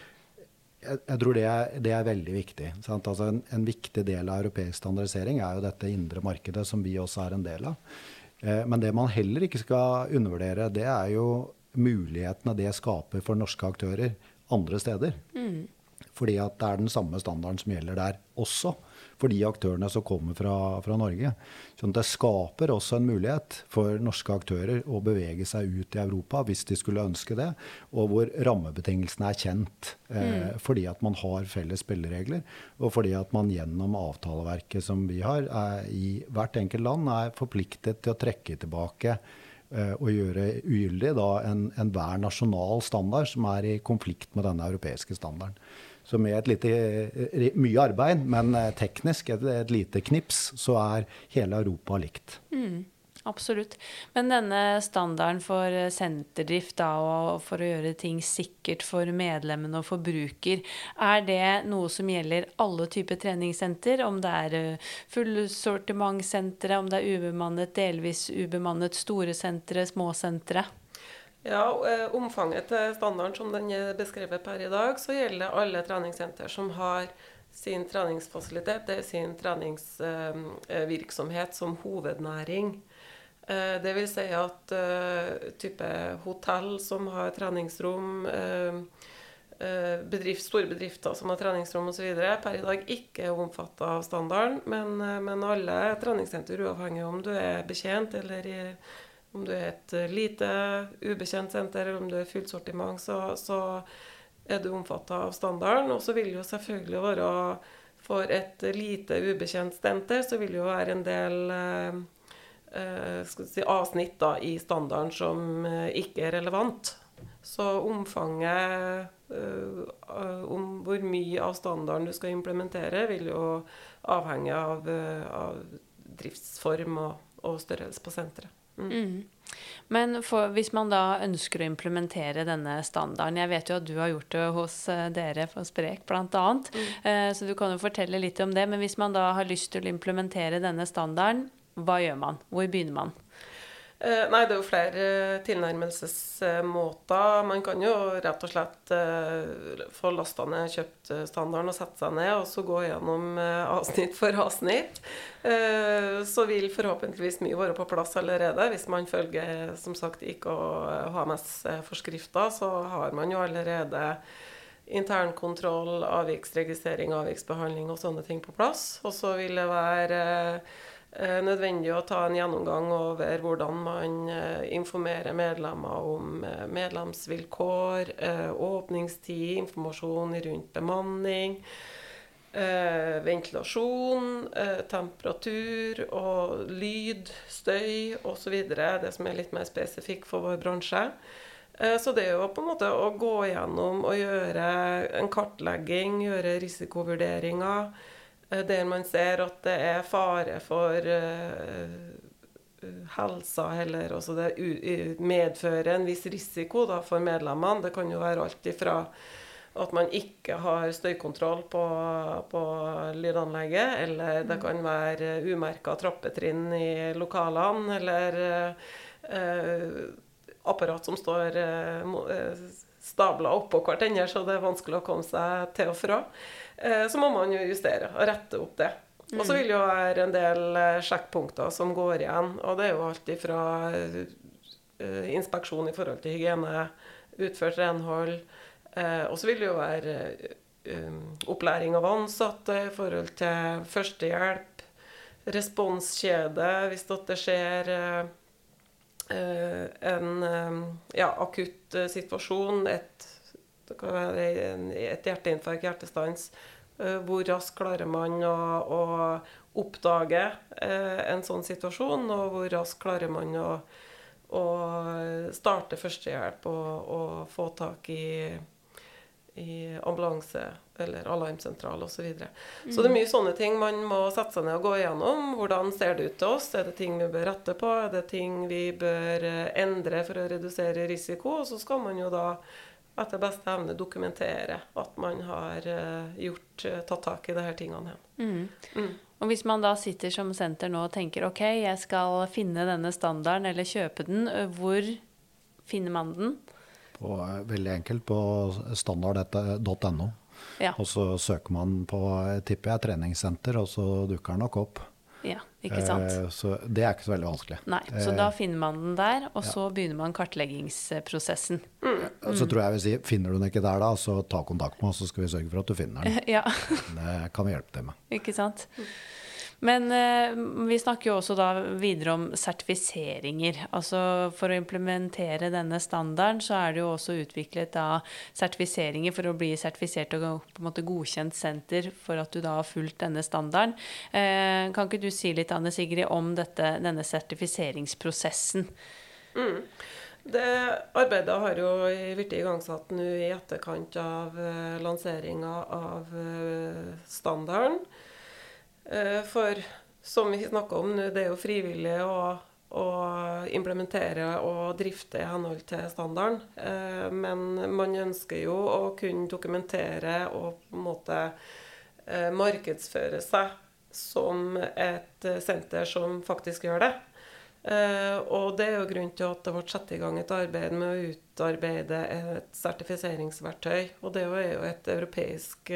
jeg, jeg, tror det er, det er veldig viktig. Altså en, en, viktig del av europeisk standardisering er jo dette indre markedet, som vi også er en del av. Eh, men det man heller ikke skal undervurdere, det er jo mulighetene det skaper for norske aktører andre steder. Mm. Fordi at det er den samme standarden som gjelder der også for de aktørene som kommer fra, fra Norge. Så det skaper også en mulighet for norske aktører å bevege seg ut i Europa hvis de skulle ønske det, og hvor rammebetingelsene er kjent. Eh, mm. Fordi at man har felles spilleregler, og fordi at man gjennom avtaleverket som vi har, er, i hvert enkelt land er forpliktet til å trekke tilbake eh, og gjøre ugyldig enhver en nasjonal standard som er i konflikt med denne europeiske standarden. Så med et lite, eh, mye arbeid, men eh, teknisk, et, et lite knips, så er hele Europa likt. Mm, absolutt. Men denne standarden for eh, senterdrift da, og for å gjøre ting sikkert for medlemmene og forbruker, er det noe som gjelder alle typer treningssenter? Om det er fullsortimentssentre, om det er ubemannet, delvis ubemannet, store sentre, små sentre? Ja, eh, Omfanget til standarden som den er beskrevet per i dag, så gjelder alle treningssenter som har sin treningsfasilitet, det er sin treningsvirksomhet som hovednæring. Eh, det vil si at eh, type hotell som har treningsrom, bedrift, store bedrifter som har treningsrom osv. per i dag ikke er omfattet av standarden, men, men alle treningssenter, uavhengig om du er betjent eller i om du er et eh, lite, ubekjent senter, eller om du er fullt sortiment, så, så er du omfatta av standarden. Og så vil jo selvfølgelig være For et lite ubekjent senter så vil jo være en del eh, eh, si, avsnitt da, i standarden som eh, ikke er relevant. Så omfanget eh, om hvor mye av standarden du skal implementere, vil jo avhenge av, av driftsform og, og, størrelse på senteret. Mm. Men for, hvis man da ønsker å implementere denne standarden Jeg vet jo at du har gjort det hos eh, dere for Sprek bl.a., mm. eh, så du kan jo fortelle litt om det. Men hvis man da har lyst til å implementere denne standarden, hva gjør man? Hvor begynner man? Eh, nei, det er jo flere tilnærmelsesmåter. Man kan jo rett og slett eh, få lasta ned kjøpt-standarden og sette seg ned, og så gå gjennom eh, avsnitt for avsnitt. Så vil forhåpentligvis mye være på plass allerede. Hvis man følger som sagt ikke HMS-forskrifter, så har man jo allerede internkontroll, avviksregistrering, avviksbehandling og sånne ting på plass. Og så vil det være Eh, nødvendig å ta en gjennomgang over hvordan man eh, informerer medlemmer om eh, medlemsvilkår, åpningstid, informasjon rundt bemanning, ventilasjon, temperatur og lyd, støy osv. Det som er litt mer spesifikt for vår bransje. Så det er jo på en måte å gå gjennom og gjøre en kartlegging, gjøre risikovurderinger Eh, der man ser at det er fare for uh, helsa heller. Altså det medfører en viss risiko da, for medlemmene. Det kan jo være alt ifra at man ikke har støykontroll på, på lydanlegget, eller det kan være umerka trappetrinn i lokalene, eller eh, apparat som står uh, stabla oppå hverandre, så det er vanskelig å komme seg til og fra. Eh, så må man jo justere og rette opp det. Og så mm. vil det jo være en del eh, sjekkpunkter som går igjen. Og det er jo alt ifra eh, inspeksjon i forhold til hygiene, utført renhold. Og så vil det jo være opplæring av ansatte i forhold til førstehjelp, responskjede hvis det skjer en ja, akutt situasjon, et et hjerteinfarkt, hjertestans. Eh, hvor raskt klarer man å, å oppdage eh, en sånn situasjon, og hvor raskt klarer man å, å starte førstehjelp og, og få tak i, i ambulanse eller alarmsentral osv. Så, videre. så det er mye sånne ting man må sette seg ned og gå igjennom. Hvordan ser det ut til oss? Er det ting vi bør rette på? Er det ting vi bør eh, endre for å redusere risiko? Og så skal man jo da etter beste evne dokumentere at man har uh, gjort, uh, tatt tak i disse tingene. Mm. Mm. Og hvis man da sitter som senter nå og tenker ok, jeg skal finne denne standarden eller kjøpe den, eh, hvor finner man den? På, veldig enkelt på standard.no. Ja. Og så søker man på tipper jeg, treningssenter, og så dukker den nok opp. Ja, ikke sant? Eh, så det er ikke så veldig vanskelig. Nei, Så da eh, finner man den der, og så begynner man kartleggingsprosessen. Mm. Så tror jeg vi sier finner du den ikke der da, så ta kontakt med oss, så skal vi sørge for at du finner den. Ja. det kan vi hjelpe til med. Ikke sant. Men eh, vi snakker jo også da videre om sertifiseringer. Altså for å implementere denne standarden, så er det jo også utviklet da sertifiseringer for å bli sertifisert og på en måte godkjent senter for at du da har fulgt denne standarden. Eh, kan ikke du si litt, Anne Sigrid, om dette, denne sertifiseringsprosessen? Mm. Det arbeidet har jo blitt igangsatt nå i etterkant av uh, lanseringa av standarden. Eh, for som vi snakka om nå, det er jo frivillig å, å, implementere og drifte i henhold til standarden. Eh, men man ønsker jo å kunne dokumentere og på en måte eh, markedsføre seg som et senter som faktisk gjør det. og det er jo grunnen til at det ble satt i gang et arbeid med å utarbeide et sertifiseringsverktøy. Og det er jo et europeisk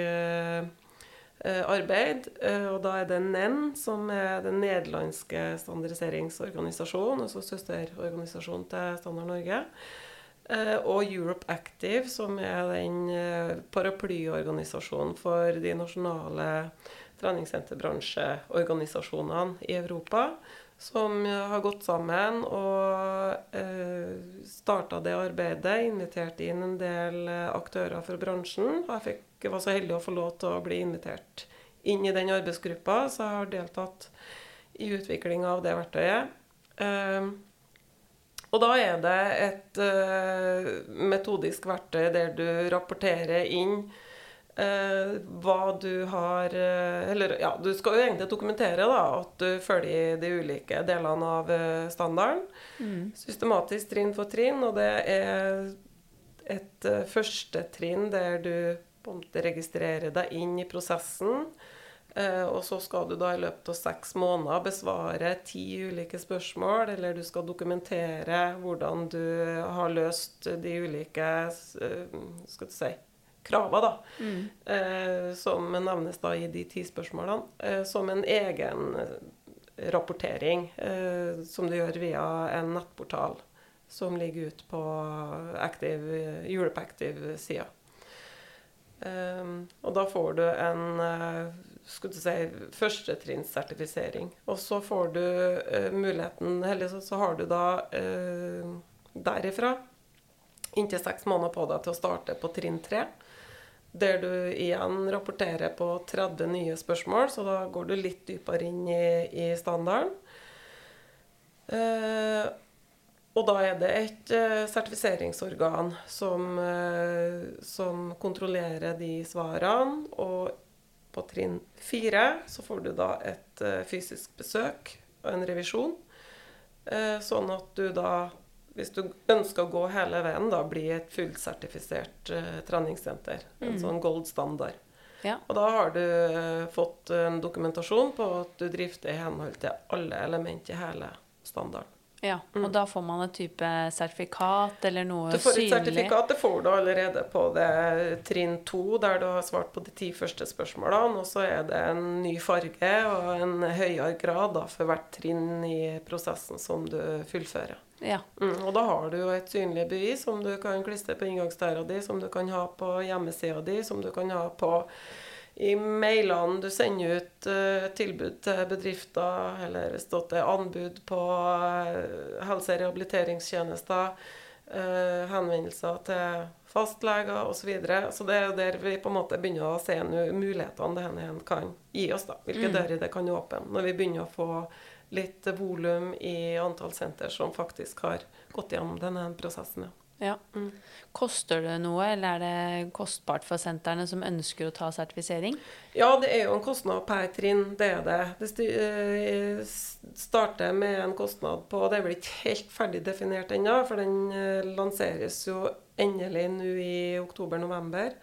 arbeid. Eh, og da er det NEN, som er den nederlandske standardiseringsorganisasjonen, altså søsterorganisasjonen til Standard Norge. Eh, og Europe Active, som er den paraplyorganisasjonen for de nasjonale treningssenterbransjeorganisasjonene i Europa som har gått sammen og eh, starta det arbeidet. Invitert inn en del eh, aktører fra bransjen. Og jeg fikk, var så heldig å få lov til å bli invitert inn i den arbeidsgruppa, så jeg har deltatt i utviklinga av det verktøyet. Eh, og da er det et eh, metodisk verktøy der du rapporterer inn eh, hva du har eh, Eller ja, du skal jo egentlig dokumentere da, at du følger de ulike delene av standarden. Mm. Systematisk trinn for trinn, og det er et første trinn der du på en måte registrere deg inn i prosessen. Eh, og så skal du da i løpet av seks måneder besvare ti ulike spørsmål, eller du skal dokumentere hvordan du har løst de ulike eh, skal du si, krava, da. Mm. Eh, som nevnes da i de ti spørsmålene. Som en egen rapportering som du gjør via en nettportal som ligger ute på Active, Europe Active-sida. Um, og da får du en uh, skal du si, førstetrinnssertifisering. Og så får du uh, muligheten Eller så, så, har du da uh, derifra inntil seks måneder på deg til å starte på trinn tre. Der du igjen rapporterer på 30 nye spørsmål, så da går du litt dypere inn i, i standarden. Uh, og da er det et uh, sertifiseringsorgan som, uh, som, kontrollerer de svarene. Og på trinn fire så får du da et uh, fysisk besøk og en revisjon. sånn at du da, hvis du ønsker å gå hele veien, da blir et fullsertifisert treningssenter. En Mm. sånn gold standard. Ja. Og da har du fått en dokumentasjon på at du drifter i henhold til alle element i hele standarden. Ja. Og da får man et type sertifikat eller noe synlig? Du får et synlig sertifikat, det får du allerede på det trinn to, der du har svart på de ti første spørsmålene. Og så er det en ny farge og en høyere grad da, for hvert trinn i prosessen som du fullfører. Ja. Mm, og da har du jo et synlig bevis som du kan klistre på inngangsdøra di, som du kan ha på hjemmesida di, som du kan ha på i mailene du sender ut uh, tilbud til bedrifter, eller stått det anbud på uh, helse- og rehabiliteringstjenester, uh, henvendelser til fastleger osv. Så, videre. så det er jo der vi på en måte begynner å se nu- mulighetene det hen kan gi oss. da, Hvilke Mm. dører det kan åpne når vi begynner å få litt volum i antall senter som faktisk har gått gjennom denne prosessen. ja. Ja. Mm. Koster det noe, eller er det kostbart for sentrene som ønsker å ta sertifisering? Ja, det er jo en kostnad per trinn, det er det. Det eh, starter med en kostnad på Det er vel ikke helt ferdig definert ennå, for den eh, lanseres jo endelig nå i oktober-november.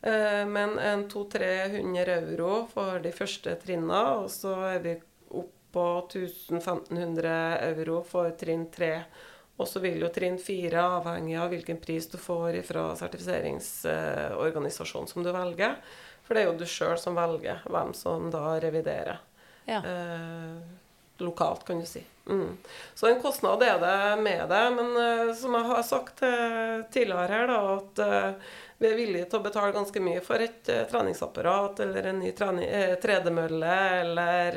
Eh, Men en 200-300 euro for de første trinna, og så er vi opp på 1500 euro for trinn 3. Og så vil jo trinn fire, avhengig av hvilken pris du får fra sertifiseringsorganisasjonen som du velger. For det er jo du sjøl som velger hvem som da reviderer. Ja. Eh, lokalt, kan du si. Mm. Så en kostnad er det med det. Men eh, som jeg har sagt eh, tidligere her, da, at eh, vi er villige til å betale ganske mye for et eh, treningsapparat eller en ny trening, eh, tredemølle eller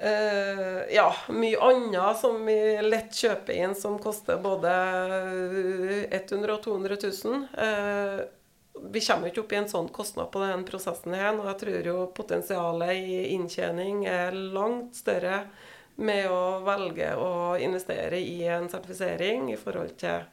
eh, ja, mye annet som vi lett kjøper inn, som koster både 100 000 og 200 000. Uh, vi kommer jo ikke opp i en sånn kostnad på den prosessen her, og jeg tror jo potensialet i inntjening er langt større med å velge å investere i en sertifisering i forhold til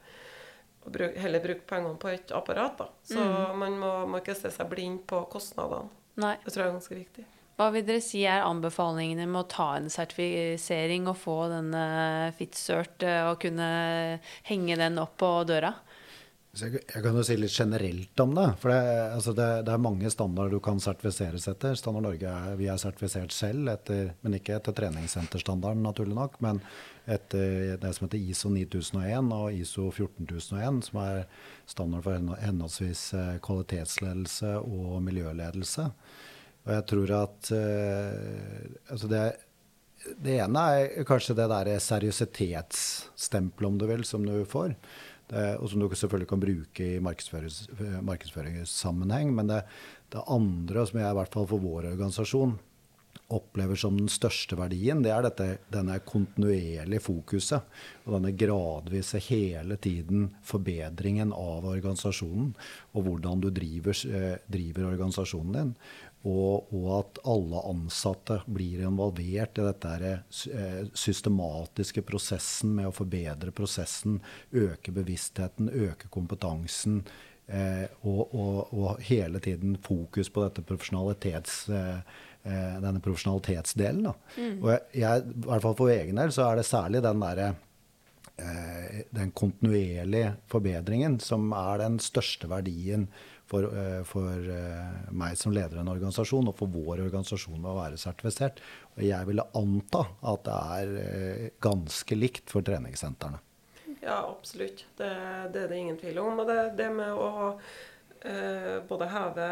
å bruke, heller bruke pengene på et apparat. Da. Så man må, må ikke se seg blind på kostnadene. Nei. Det tror jeg er ganske viktig. Hva vil dere si er anbefalingene med å ta en sertifisering og få denne FitCert eh, og kunne henge den opp på døra? Jeg, kan jo si litt generelt om det. For det, altså det, det er mange standarder du kan sertifiseres etter. Standard Norge er, vi er sertifisert selv, etter, men ikke etter treningssenterstandarden, naturlig nok. Men etter det som heter ISO 9001 og ISO 14001, som er standard for hen- henholdsvis eh, kvalitetsledelse og miljøledelse. Og jeg tror at eh, altså det, det ene er kanskje det der seriøsitetsstempelet, om du vil, som du får. Det, og som du selvfølgelig kan bruke i markedsførings, markedsføringssammenheng. Men det, Det andre, som jeg i hvert fall for vår organisasjon opplever som den største verdien, det er dette, denne kontinuerlige fokuset. Og denne gradvise, hele tiden forbedringen av organisasjonen. Og hvordan du driver, eh, driver organisasjonen din. Og, og, at alle ansatte blir involvert i dette eh, systematiske prosessen med å forbedre prosessen, øke bevisstheten, øke kompetansen. Eh, og, og, og, hele tiden fokus på dette profesjonalitets, eh, denne profesjonalitetsdelen. Mm. Og jeg, jeg, i hvert fall for egen del så er det særlig den derre eh, den kontinuerlige forbedringen som er den største verdien for, eh, for eh, meg som leder en organisasjon, og for vår organisasjon med å være sertifisert. Og jeg ville anta at det er eh, ganske likt for treningssentrene. Ja, absolutt. Det, det er det ingen tvil om. Og det, det med å eh, både heve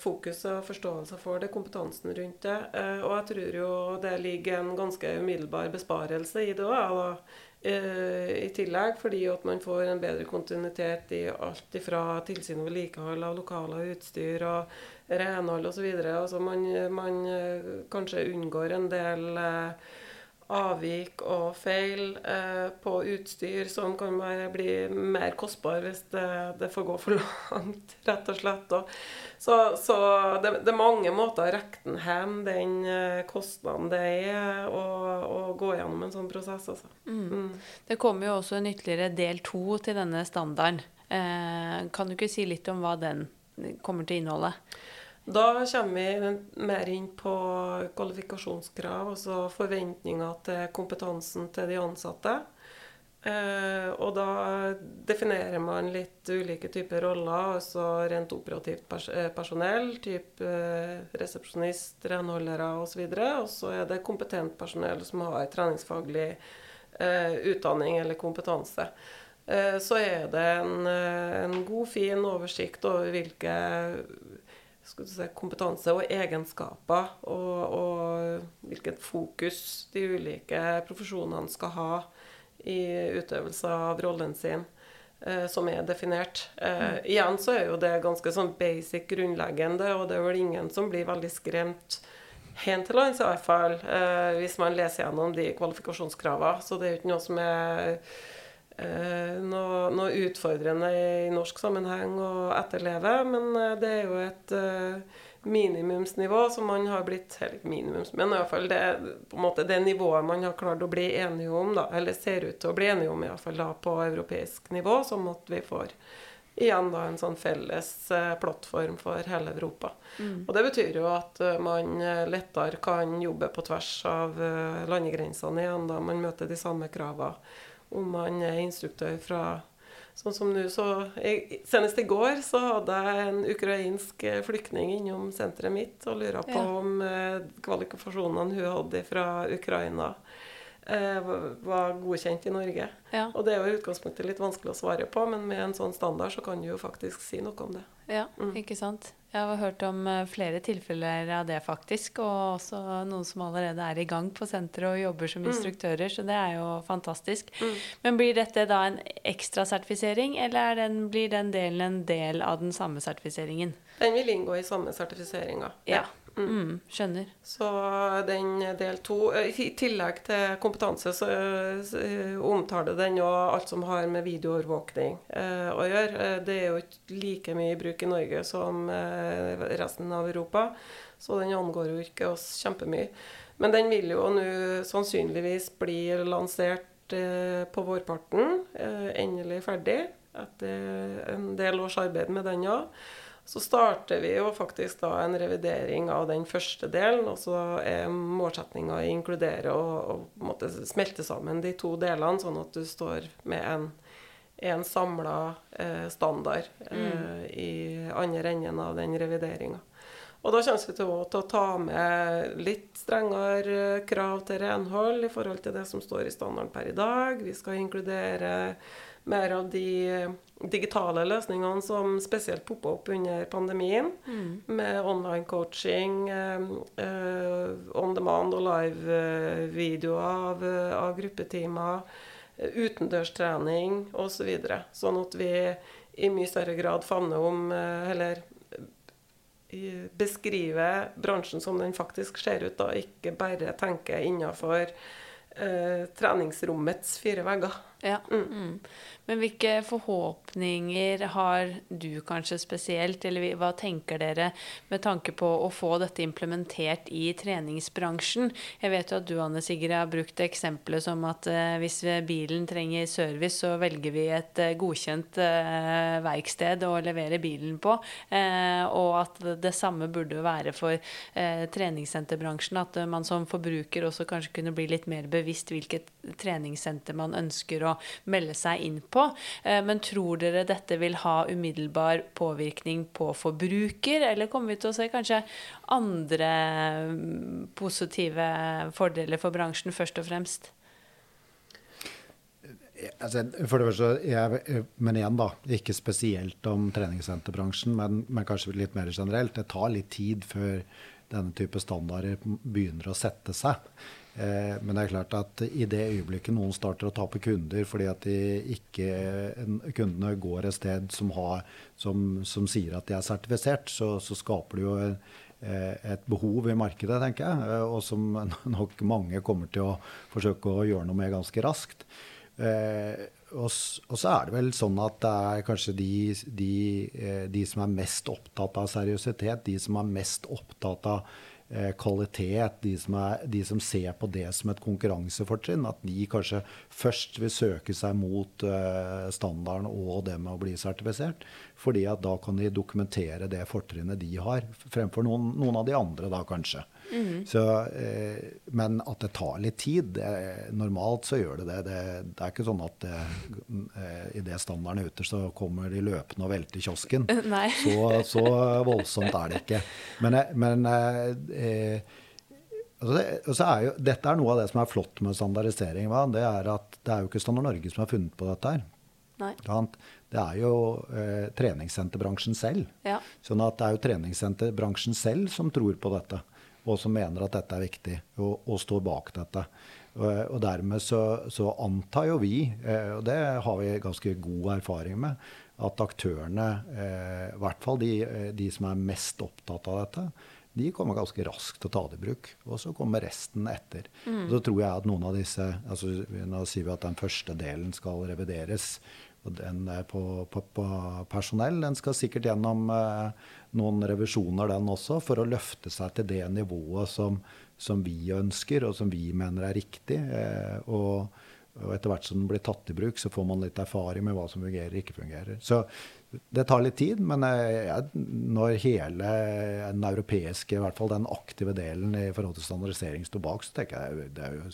fokuset og forståelse for det, kompetansen rundt det. Eh, og jeg tror jo det ligger en ganske umiddelbar besparelse i det òg. Eh, i tillegg, fordi at man får en bedre kontinuitet i alt fra tilsyn og vedlikehold av lokaler og utstyr og renhold osv. Altså man, man eh, kanskje unngår en del eh, avvik og feil eh, på utstyr som kan bli mer kostbar hvis det, det, får gå for langt, rett og slett. Og så, så det, det, er mange måter å rekke den hjem, den eh, kostnaden det er å, gå gjennom en sånn prosess. Altså. Mm. Mm. Det kommer jo også en ytterligere del to til denne standarden. Eh, kan du ikke si litt om hva den kommer til å inneholde? Da kommer vi mer inn på kvalifikasjonskrav, altså forventninger til kompetansen til de ansatte. Eh, og da definerer man litt ulike typer roller, altså rent operativt eh, personell, type eh, resepsjonist, renholdere osv. Og så er det kompetent personell som har treningsfaglig utdanning eller kompetanse. Så er det en, en god, fin oversikt over hvilke si, kompetanse og egenskaper, og, og hvilket fokus de ulike profesjonene skal ha i utøvelse av rollen sin, eh, som er definert. Eh, mm. igjen så er jo det ganske sånn basic grunnleggende, og det er vel ingen som blir veldig skremt hen til lands, i hvert fall, eh, hvis man leser gjennom de kvalifikasjonskravene. Så det er jo ikke noe som er noe, noe, utfordrende i norsk sammenheng å etterleve. Men eh, det er jo et uh, minimumsnivå som man har blitt Eller minimums, men iallfall det, på en måte det nivået man har klart å bli enige om, da, eller ser ut til å bli enige om iallfall da på europeisk nivå, sånn at vi får igjen da en sånn felles plattform for hele Europa. Mm. Og Det betyr jo at man lettere kan jobbe på tvers av landegrensene igjen da man møter de samme kravene om man er instruktør fra Sånn som nå, så jeg, Senest i går så hadde jeg en ukrainsk flyktning innom senteret mitt og lurte på ja. om eh, kvalifikasjonene hun hadde fra Ukraina, eh, var godkjent i Norge. Ja. Og det er jo i utgangspunktet litt vanskelig å svare på, men med en sånn standard så kan du jo faktisk si noe om det. Ja, mm. ikke sant. Jeg har hørt om eh, flere tilfeller av det, faktisk. Og også noen som allerede er i gang på senteret og jobber som mm. instruktører. Så det er jo fantastisk. Mm. Men blir dette da en ekstra sertifisering, eller den, blir den delen en del av den samme sertifiseringen? Den vil inngå i samme sertifiseringa. Ja. Mm. Mm. skjønner. Så den del to eh, I tillegg til kompetanse så, så omtaler den jo alt som har med videoovervåkning eh, å gjøre. Eh, det er jo ikke like mye i bruk i Norge som eh, resten av Europa, så den angår jo ikke oss kjempemye. Men den vil jo nå sannsynligvis bli lansert eh, på vårparten. Eh, endelig ferdig etter en del års arbeid med den òg. Så starter vi jo faktisk da en revidering av den første delen. Og så er målsettinga å inkludere og, og smelte sammen de to delene, sånn at du står med en, en samla eh, standard eh, mm. i andre enden av den revideringa. Og da kommer vi til å, til å, ta med litt strengere krav til renhold i forhold til det som står i standarden per i dag. Vi skal inkludere mer av de digitale løsningene som spesielt poppa opp under pandemien, mm. med online coaching, eh, eh, on demand og live-videoer av, av gruppetimer, utendørstrening osv. Så videre, sånn at vi i mye større grad favner om, eh, eller beskrive bransjen som den faktisk ser ut, da ikke bare tenke innafor eh, treningsrommets fire vegger. Ja. Mm. Men hvilke forhåpninger har du kanskje spesielt, eller hva tenker dere med tanke på å få dette implementert i treningsbransjen? Jeg vet jo at du Anne Sigrid har brukt eksempelet som at uh, hvis bilen trenger service, så velger vi et uh, godkjent uh, verksted å levere bilen på. og at det samme burde være for treningssenterbransjen. At man som forbruker også kanskje kunne bli litt mer bevisst hvilket treningssenter man ønsker å melde seg inn på. Eh, men tror dere dette vil ha umiddelbar påvirkning på forbruker, eller kommer vi til å se kanskje andre mm, positive fordeler for bransjen først og fremst? Altså, for det første, jeg, men igjen, da. Ikke spesielt om treningssenterbransjen, men, men, kanskje litt mer generelt. Det tar litt tid før denne type standarder begynner å sette seg. Eh, men det er klart at i det øyeblikket noen starter å tape kunder fordi at ikke, kundene går et sted som, har, som, som sier at de er sertifisert, så, så skaper det jo eh, et behov i markedet, tenker jeg, eh, og som nok mange kommer til å forsøke å gjøre noe med ganske raskt. Og, så er det vel sånn at det er kanskje de, de, de som er mest opptatt av seriøsitet, de som er mest opptatt av kvalitet, de som, er, de som, ser på det som et konkurransefortrinn, at de kanskje først vil søke seg mot uh, standarden og det med å bli sertifisert. Fordi at da kan de dokumentere det fortrinnet de har, fremfor noen, noen av de andre da kanskje. Mm. Så, eh, men at det tar litt tid det, Normalt så gjør det det. Det, det er ikke sånn at det, eh, idet standarden er ute, så kommer de løpende og velter kiosken. Så, så, voldsomt er det ikke. Men, eh, men eh, altså, altså er jo, dette er noe av det som er flott med standardisering. Va? Det er at det er jo ikke Standard Norge som har funnet på dette her. Det er jo eh, treningssenterbransjen selv. Ja. Sånn at det er jo treningssenterbransjen selv som tror på dette og som mener at dette er viktig, og, og står bak dette. Og, dermed så, så, antar jo vi, eh, og det har vi ganske god erfaring med, at aktørene, eh, i hvert fall de, eh, de, som er mest opptatt av dette, de kommer ganske raskt til å ta det i bruk. Og så kommer resten etter. Mm. Og så tror jeg at noen av disse altså Nå sier vi at den første delen skal revideres. Og den på, på, på personell den skal sikkert gjennom eh, noen revisjoner, den også, for å løfte seg til det nivået som, som vi ønsker, og som vi mener er riktig. Eh, og, og, etter hvert som den blir tatt i bruk, så får man litt erfaring med hva som fungerer og ikke fungerer. Så det tar litt tid, men eh, når hele den europeiske, i hvert fall den aktive delen i forhold til standardisering står bak, så tenker jeg det er jo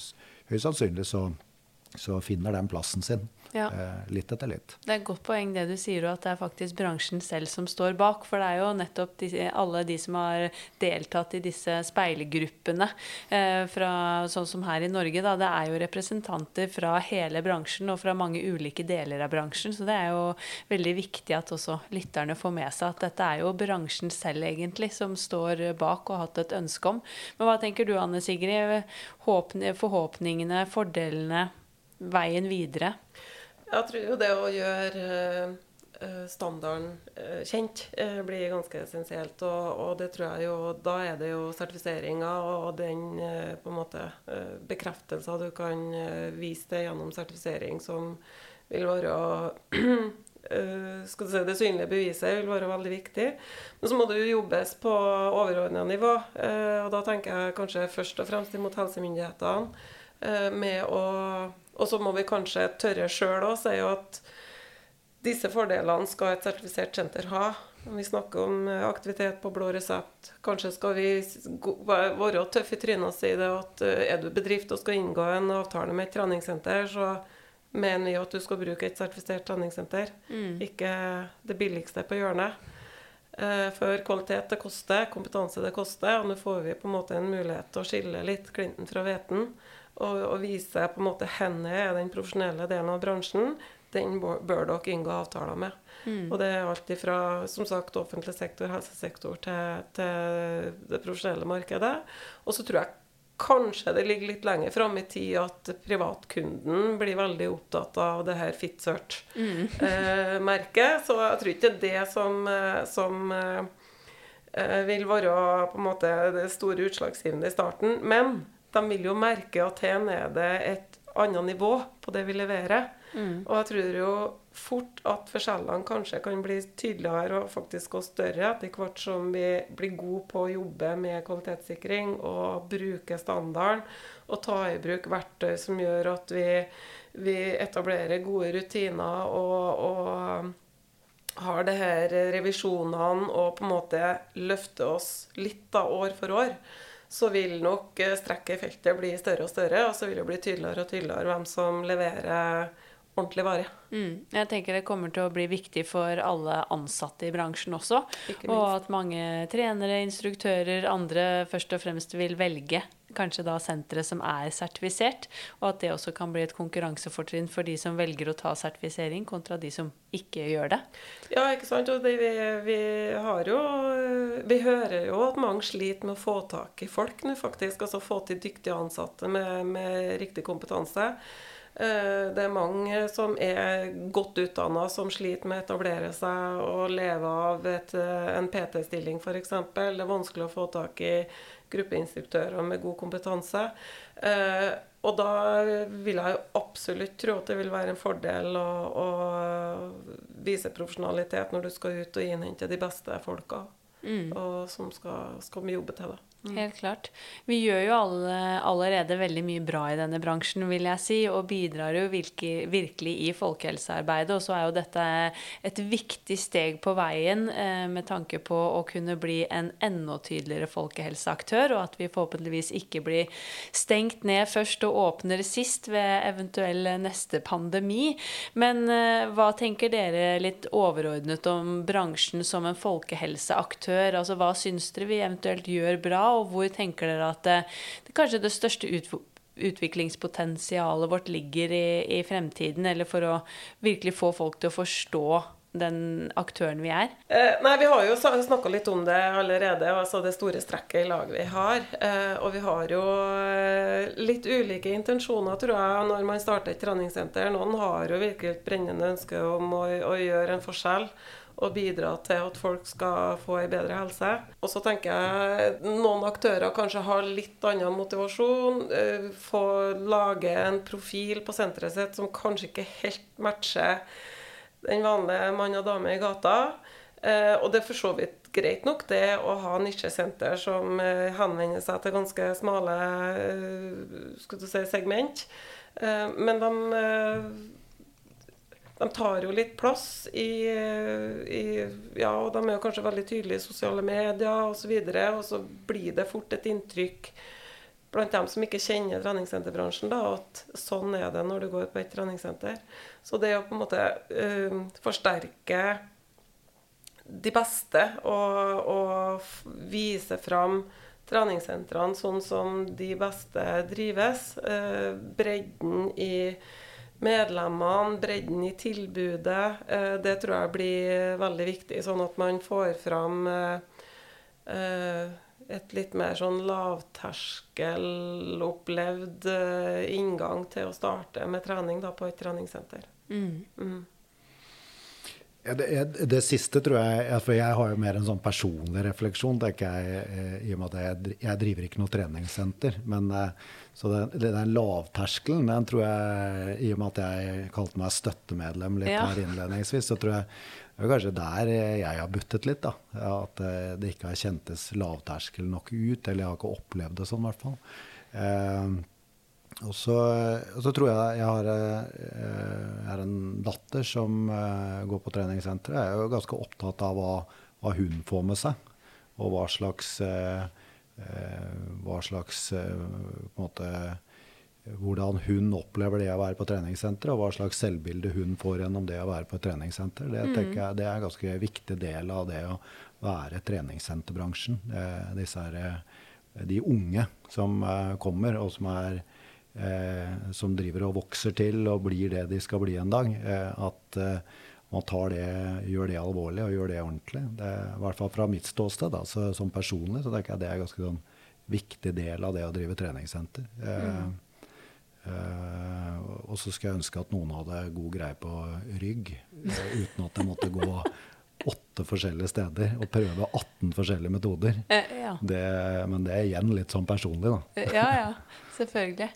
høyst sannsynlig så, så finner den plassen sin. Ja. Eh, litt etter litt. Det er et godt poeng det du sier, og at det er faktisk bransjen selv som står bak. For det er jo nettopp de, alle de som har deltatt i disse speilgruppene, eh, fra, sånn som her i Norge. Da, det er jo representanter fra hele bransjen og fra mange ulike deler av bransjen. Så det er jo veldig viktig at også lytterne får med seg at dette er jo bransjen selv egentlig som står bak og har hatt et ønske om. Men hva tenker du Anne Sigrid? Forhåpningene, fordelene, veien videre? Jeg tror jo det å gjøre uh, standarden uh, kjent blir ganske essensielt. Og, og, det tror jeg jo Da er det jo sertifiseringa og den på en måte bekreftelser du kan vise til gjennom sertifisering, som vil være skal du si, Det synlige beviset vil være veldig viktig. Men så må det jo jobbes på overordna nivå. og da tenker jeg kanskje først og fremst imot helsemyndighetene med å og så må vi kanskje tørre sjøl å si at disse fordelene skal et sertifisert senter ha. Vi snakker om eh, aktivitet på blå resept. Kanskje skal vi være tøffe i trynet og si det at eh, er du bedrift og skal inngå en avtale med et treningssenter, så mener vi at du skal bruke et sertifisert treningssenter. Mm. Ikke det billigste på hjørnet. Eh, for kvalitet det koster, kompetanse det koster. Og nå får vi på en måte en mulighet til å skille litt klinten fra hveten og, og vise på en måte henne er den profesjonelle delen av bransjen. Den bør dere inngå avtaler med. Mm. Og det er alt fra som sagt, offentlig sektor, helsesektor til, til det profesjonelle markedet. Og så tror jeg kanskje det ligger litt lenger fram i tid at privatkunden blir veldig opptatt av det her FitSearch-merket. Mm. Eh, så jeg tror ikke det er det som, eh, som eh, eh, vil være på en måte det store utslagsgivende i starten. Men de vil jo merke at her er det et annet nivå på det vi leverer. Mm. Og jeg tror jo fort at forskjellene kanskje kan bli tydeligere og faktisk også større etter hvert som vi blir gode på å jobbe med kvalitetssikring og bruke standarden og ta i bruk verktøy som gjør at vi, vi etablerer gode rutiner og, og har det her revisjonene og på en måte løfter oss litt da år for år så vil nok strekket i feltet bli større og større, og så vil det bli tydeligere og tydeligere hvem som leverer ordentlig vare. Mm. Jeg tenker det kommer til å bli viktig for alle ansatte i bransjen også. Og at mange trenere, instruktører, andre først og fremst vil velge kanskje da sentre som er sertifisert, og at det også kan bli et konkurransefortrinn for de som velger å ta sertifisering, kontra de som ikke gjør det. Ja, ikke sant. Og det, vi, vi, har jo Vi hører jo at mange sliter med å få tak i folk nå, faktisk. Altså få til dyktige ansatte med, med riktig kompetanse. Eh, det er mange som er godt utdanna, som sliter med å etablere seg og leve av et, eh, en PT-stilling f.eks. Det er vanskelig å få tak i gruppeinstruktører med god kompetanse. Eh, og da vil jeg jo absolutt tro at det vil være en fordel å, å vise profesjonalitet når du skal ut og innhente de beste folka, mm. og som skal, skal jobbe til det. Mm. Helt klart. Vi gjør jo alle, allerede veldig mye bra i denne bransjen, vil jeg si, og bidrar jo virkelig, virkelig i folkehelsearbeidet. Og så er jo dette et viktig steg på veien eh, med tanke på å kunne bli en enda tydeligere folkehelseaktør, og at vi forhåpentligvis ikke blir stengt ned først og åpner sist ved eventuell neste pandemi. Men eh, hva tenker dere litt overordnet om bransjen som en folkehelseaktør? Altså hva syns dere vi eventuelt gjør bra? Og hvor tenker dere at det, det kanskje det største utviklingspotensialet vårt ligger i, i fremtiden, eller for å virkelig få folk til å forstå den aktøren vi er? Eh, nei, Vi har jo snakka litt om det allerede, altså det store strekket i lag vi har. Eh, og vi har jo eh, litt ulike intensjoner, tror jeg, når man starter et treningssenter. Noen har jo virkelig et brennende ønske om å, å gjøre en forskjell og bidra til at folk skal få ei bedre helse. Og så tenker jeg noen aktører kanskje har litt annen motivasjon. Eh, få lage en profil på senteret sitt som kanskje ikke helt matcher den vanlige mann og dame i gata. Eh, og det er for så vidt greit nok, det å ha nisjesenter som eh, henvender seg til ganske smale si, segment. Men de de tar jo litt plass i, i, Ja, og de er jo kanskje veldig tydelige i sosiale medier osv. Og, så og så blir det fort et inntrykk blant dem som ikke kjenner treningssenterbransjen, da, at sånn er det når du går på et treningssenter. Så det å på en måte uh, forsterke de beste og, og vise fram treningssentrene sånn som de beste drives, uh, bredden i medlemmene, bredden i tilbudet. Eh, det tror jeg blir veldig viktig, sånn at man får fram eh, eh, et litt mer sånn lavterskelopplevd inngang til å starte med trening da, på et treningssenter. Mm. Mm. Ja, det, det, siste tror jeg For jeg har jo mer en sånn personlig refleksjon. Jeg, I og med at jeg, jeg driver ikke noe treningssenter. Men, så den, den lavterskelen, den tror jeg I og med at jeg kalte meg støttemedlem litt ja. her innledningsvis, så tror jeg det er kanskje der jeg har buttet litt. da, At det ikke har kjentes lavterskel nok ut. Eller jeg har ikke opplevd det sånn, i hvert fall. Eh, og så, og så, tror jeg jeg har jeg har er en datter som uh, går på treningssenteret. Jeg er jo ganske opptatt av hva, hva hun får med seg, og hva slags, uh, hva slags måte, Hvordan hun opplever det å være på treningssenteret, og hva slags selvbilde hun får gjennom det å være på et treningssenter. Det, mm. jeg, det er en ganske viktig del av det å være treningssenterbransjen. disse her, de unge som kommer, og som er eh, som driver og vokser til og blir det de skal bli en dag, eh, at eh, man det, gjør det alvorlig og gjør det ordentlig. Det er, I hvert fall fra mitt ståsted, da, så, som personlig, så tenker jeg det er en ganske sånn, viktig del av det å drive treningssenter. Mm. Eh, og så skulle jeg ønske at noen hadde god greie på rygg, uh, uten at jeg måtte gå åtte åtte forskjellige steder og prøve 18 forskjellige metoder. Eh, ja. Det, men det er igjen litt sånn personlig, da. Eh, Ja, ja. Selvfølgelig.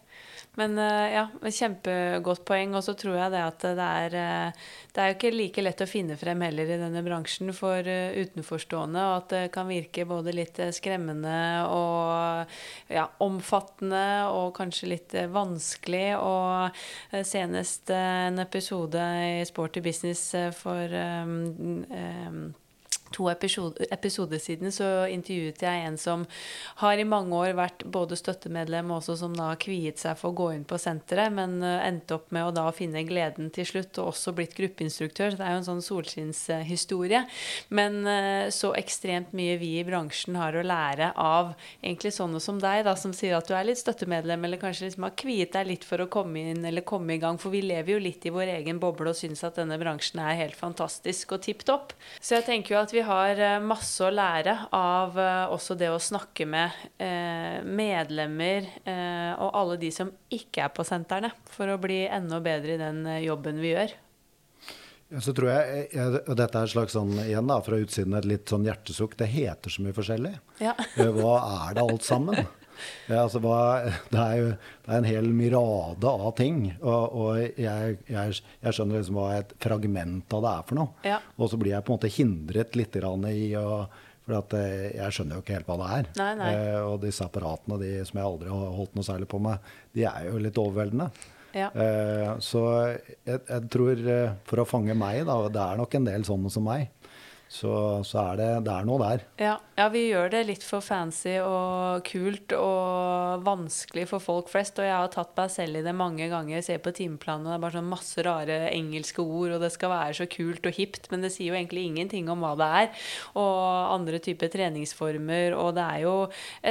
Men eh, ja, kjempegodt poeng. Og så tror jeg det at det er eh, Det er jo ikke like lett å finne frem heller i denne bransjen for eh, utenforstående, og at det kan virke både litt skremmende og ja, omfattende og kanskje litt vanskelig. Og senest en episode i Sporty Business for um, eh, to episode, siden så intervjuet jeg en som har i mange år vært både støttemedlem og også som da kviet seg for å gå inn på senteret, men eh, endte opp med å da finne gleden til slutt, og også blitt gruppeinstruktør. Så det er jo en sånn solskinnshistorie. Men eh, så ekstremt mye vi i bransjen har å lære av egentlig sånne som deg, da, som sier at du er litt støttemedlem, eller kanskje liksom har kviet deg litt for å komme inn eller komme i gang. For vi lever jo litt i vår egen boble og syns at denne bransjen er helt fantastisk og tipp topp. Så jeg tenker jo at vi har eh, masse å lære av eh, også det å snakke med eh, medlemmer og alle de som ikke er på sentrene, for å bli enda bedre i den jobben vi gjør. Så tror jeg, og Dette er et slags sånn, igjen da, fra utsiden et litt sånn hjertesukk. Det heter så mye forskjellig. Ja. Hva er det alt sammen? Ja, altså, det er jo det er en hel mirade av ting. Og, og jeg, jeg, jeg skjønner liksom hva et fragment av det er for noe. Ja. Og så blir jeg på en måte hindret litt i å For at eh, jeg skjønner jo ikke helt hva det er. Nei, nei. Eh, og disse apparatene de, som jeg aldri har holdt noe særlig på med, de er jo litt overveldende. Ja. Eh, så jeg, jeg tror eh, for å fange meg, da, det er nok en del sånne som meg, så, så er det, det er noe der. Ja, ja, vi gjør det litt for fancy og kult og vanskelig for folk flest. Og jeg har tatt meg selv i det mange ganger. Jeg ser på timeplanen, og det er bare sånn masse rare engelske ord, og det skal være så kult og hipt, men det sier jo egentlig ingenting om hva det er. Og andre typer treningsformer, og det er jo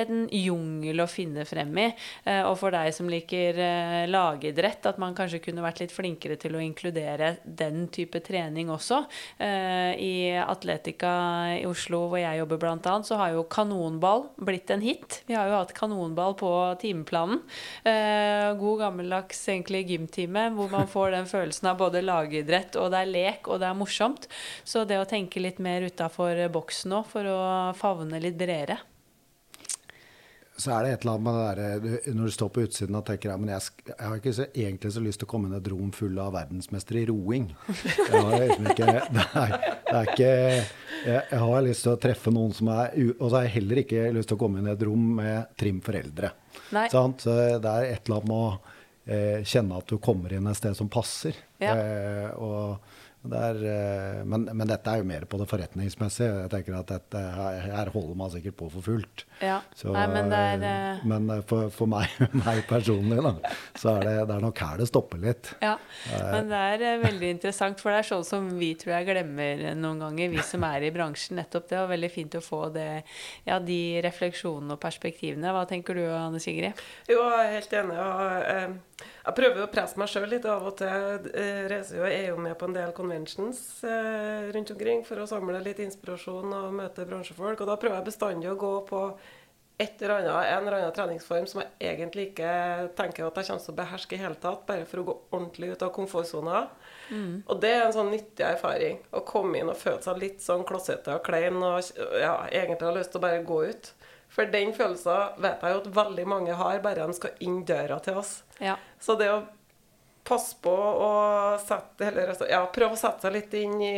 en jungel å finne frem i. Eh, Og for deg som liker eh, lagidrett, at man kanskje kunne vært litt flinkere til å inkludere den type trening også. i I Atletica i Oslo, hvor jeg jobber bl.a., så har jo kanonball blitt en hit. Vi har jo hatt kanonball på timeplanen. Eh, God gammeldags egentlig gymtime, hvor man får den følelsen av både lagidrett, og det er lek, og det er morsomt. Så det å tenke litt mer utafor boksen nå, for å favne litt bredere. Så er det et eller annet med det der, når du står på utsiden og tenker ja, men jeg, jeg har ikke så, egentlig så lyst til å komme inn i et rom full av verdensmestere i roing. Jeg har liksom ikke, er, det er ikke jeg, jeg har lyst til å treffe noen som er Og så har jeg heller ikke lyst til å komme inn i et rom med trim foreldre. Nei. Sant? Så det er et eller annet med å eh, kjenne at du kommer inn et sted som passer. Ja. Eh, og det er, eh, men, men dette er jo mer på det forretningsmessige. Jeg tenker at dette, her, her holder man sikkert på for fullt. Ja. Så, Nei, men det er eh, eh, men eh, for, for meg, meg personlig, da, så er det, det er nok her det stopper litt. Ja, men det er veldig interessant, for det er sånn som vi tror jeg glemmer noen ganger, vi som er i bransjen. Nettopp det var veldig fint å få det, ja, de refleksjonene og perspektivene. Hva tenker du, Anne Sigrid? Jo, jeg er helt enig. Og, eh, jeg prøver å presse meg sjøl litt av og til. Jeg reiser jo, og er jo med på en del conventions eh, rundt omkring for å samle litt inspirasjon og møte bransjefolk. Og da prøver jeg bestandig å gå på et eller annet, en eller annen treningsform som jeg egentlig ikke tenker at jeg kommer til å beherske i hele tatt, bare for å gå ordentlig ut av komfortsona. Og det er en sånn nyttig erfaring. Å komme inn og føle seg litt sånn klossete og klein og ja, egentlig ha lyst til å bare gå ut. For den følelsen vet jeg jo at veldig mange har, bare de skal inn døra til oss. Ja. Så det å passe på å sette, eller, altså, ja, prøve å sette seg litt inn i,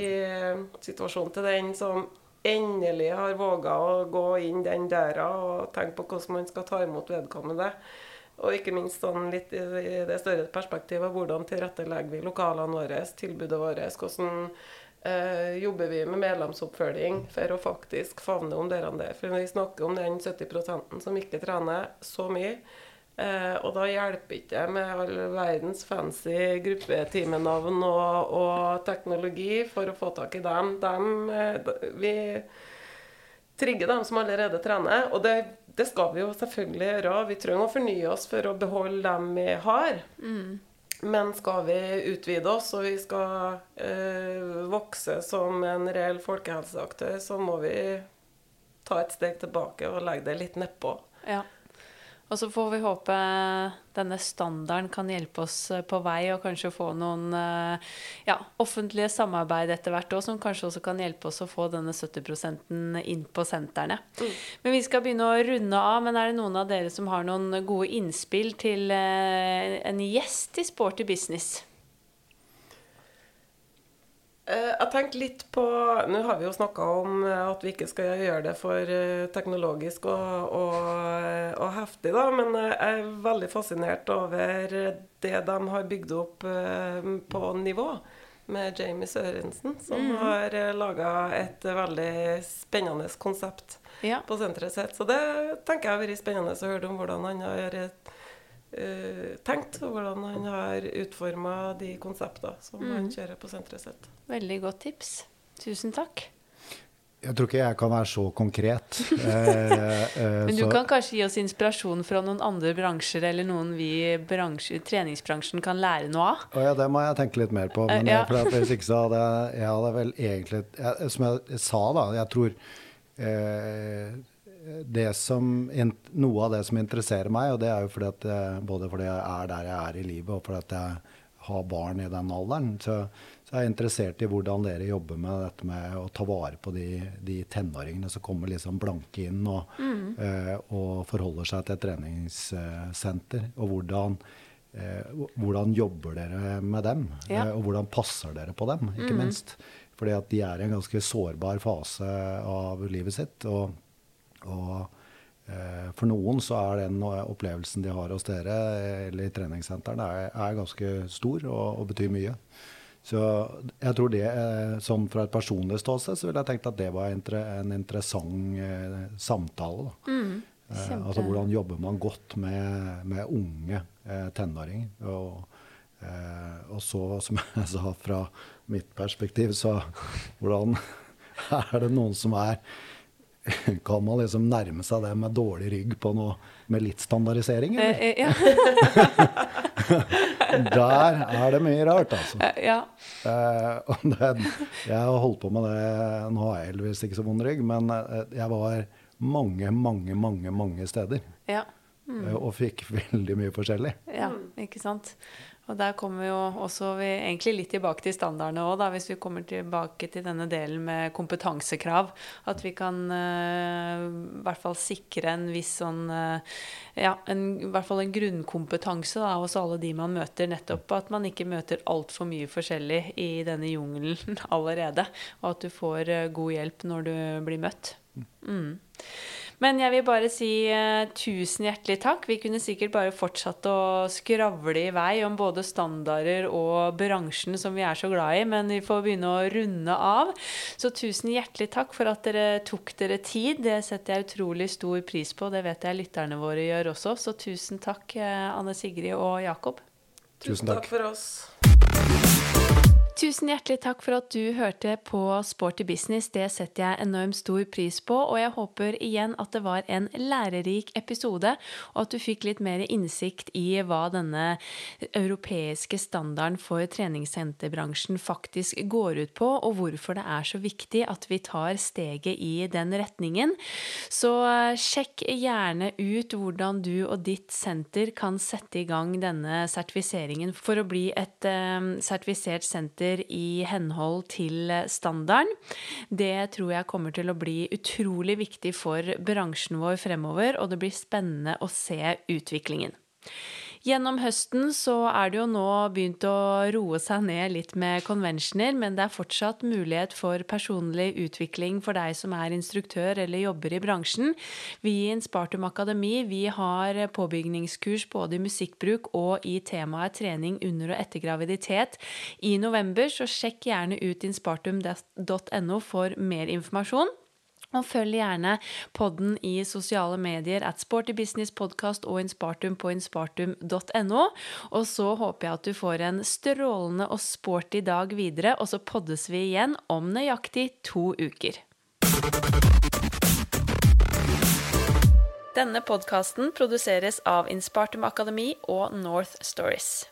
i situasjonen til den som endelig har våga å gå inn den døra og tenke på hvordan man skal ta imot vedkommende. Og ikke minst sånn litt i det større perspektivet. Hvordan tilrettelegger vi lokalene våre, tilbudet vårt? Hvordan eh, jobber vi med medlemsoppfølging for å faktisk favne om dere der? For vi snakker om den 70% som ikke trener så mye. Eh, og da hjelper ikke det med all verdens fancy gruppetimenavn og, og teknologi for å få tak i dem. dem eh, vi trigger dem som allerede trener, og det, det skal vi jo selvfølgelig gjøre. Vi trenger å fornye oss for å beholde dem vi har. Men skal vi utvide oss, og vi skal eh, vokse som en reell folkehelseaktør, så må vi ta et steg tilbake og legge det litt nedpå. Ja. Og så får vi håpe denne standarden kan hjelpe oss eh, på vei, og kanskje få noen eh, ja, offentlige samarbeid etter hvert òg, som kanskje også kan hjelpe oss å få denne 70% inn på sentrene. Mm. Men vi skal begynne å runde av. Men er det noen av dere som har noen gode innspill til eh, en gjest i Sporty business? Eh, jeg tenkte litt på Nå har vi jo snakka om eh, at vi ikke skal gjøre det for eh, teknologisk og, og, og, heftig, da. Men jeg er veldig fascinert over det de har bygd opp på nivå. Med Jamie Sørensen, som mm. har laga et veldig spennende konsept ja. på senteret sitt. Så det tenker jeg har vært spennende å høre om hvordan han har uh, tenkt, og hvordan han har utforma de konseptene som mm. han kjører på senteret sitt. Veldig godt tips. Tusen takk. Jeg tror ikke jeg kan være så konkret. Eh, eh, Men du så. kan kanskje gi oss inspirasjon fra noen andre bransjer, eller noen vi i treningsbransjen kan lære noe av? Oh, ja, det må jeg tenke litt mer på. Men ja. jeg, hvis ikke så hadde jeg, jeg hadde vel egentlig jeg, Som jeg sa, da, jeg tror eh, som, noe av det som interesserer meg, og det er jo fordi at, både fordi jeg er der jeg er i livet, og fordi at jeg har barn i den alderen, så, så er jeg interessert i hvordan dere jobber med dette med å ta vare på de, de tenåringene som kommer liksom blanke inn og, mm. eh, og, forholder seg til et treningssenter. Og hvordan, eh, hvordan jobber dere med dem? Ja. Eh, og hvordan passer dere på dem, ikke mm. minst? Fordi at de er i en ganske sårbar fase av livet sitt. og og eh, for noen så er den opplevelsen de har hos dere eller i treningssentrene, er, er ganske stor og, og, betyr mye. Så jeg tror det, sånn fra et personlig ståsted, så ville jeg tenkt at det var en interessant eh, samtale. Mm, eh, altså hvordan jobber man godt med, med unge eh, tenåringer. Og, eh, og så, som jeg sa fra mitt perspektiv, så hvordan er det noen som er kan man liksom nærme seg det med dårlig rygg på noe med litt standardisering, eller? Eh, eh ja. Der er det mye rart, altså. Eh, ja. Eh, det, jeg har holdt på med det Nå har jeg heldigvis ikke så vond rygg, men eh, jeg var mange, mange, mange, mange steder. Ja. Mm. Og fikk veldig mye forskjellig. Ja, ikke sant. Og der kommer vi jo også vi, egentlig litt tilbake til standardene òg, hvis vi kommer tilbake til denne delen med kompetansekrav. At vi kan uh, i hvert fall sikre en viss sånn uh, Ja, en, i hvert fall en grunnkompetanse da, hos alle de man møter. Nettopp at man ikke møter altfor mye forskjellig i denne jungelen allerede. Og at du får uh, god hjelp når du blir møtt. Mm. Men jeg vil bare si uh, tusen hjertelig takk. Vi kunne sikkert bare fortsatt å skravle i vei om både standarder og bransjen som vi er så glad i, men vi får begynne å runde av. Så tusen hjertelig takk for at dere tok dere tid. Det setter jeg utrolig stor pris på. Det vet jeg lytterne våre gjør også. Så tusen takk, uh, Anne Sigrid og Jakob. Tusen takk for oss. Tusen hjertelig takk for at du hørte på Sporty business. Det setter jeg enormt stor pris på, og jeg håper igjen at det var en lærerik episode, og at du fikk litt mer innsikt i hva denne europeiske standarden for treningssenterbransjen faktisk går ut på, og hvorfor det er så viktig at vi tar steget i den retningen. Så eh, sjekk gjerne ut hvordan du og ditt senter kan sette i gang denne sertifiseringen for å bli et um, sertifisert senter produkter i henhold til standarden. Det tror jeg kommer til å bli utrolig viktig for bransjen vår fremover, og det blir spennende å se utviklingen. Gjennom høsten så er det jo nå begynt å roe seg ned litt med konvensjoner, men det er fortsatt mulighet for personlig utvikling for deg som er instruktør eller jobber i bransjen. Vi i Inspartum Akademi vi har påbygningskurs både i musikkbruk og i temaet trening under og etter graviditet i november, så sjekk gjerne ut inspartum.no for mer informasjon. Og følg gjerne podden i sosiale medier at Sporty og Inspartum på inspartum.no. Og så håper jeg at du får en strålende og sporty dag videre, og så poddes vi igjen om nøyaktig to uker. Denne podkasten produseres av Inspartum Akademi og North Stories.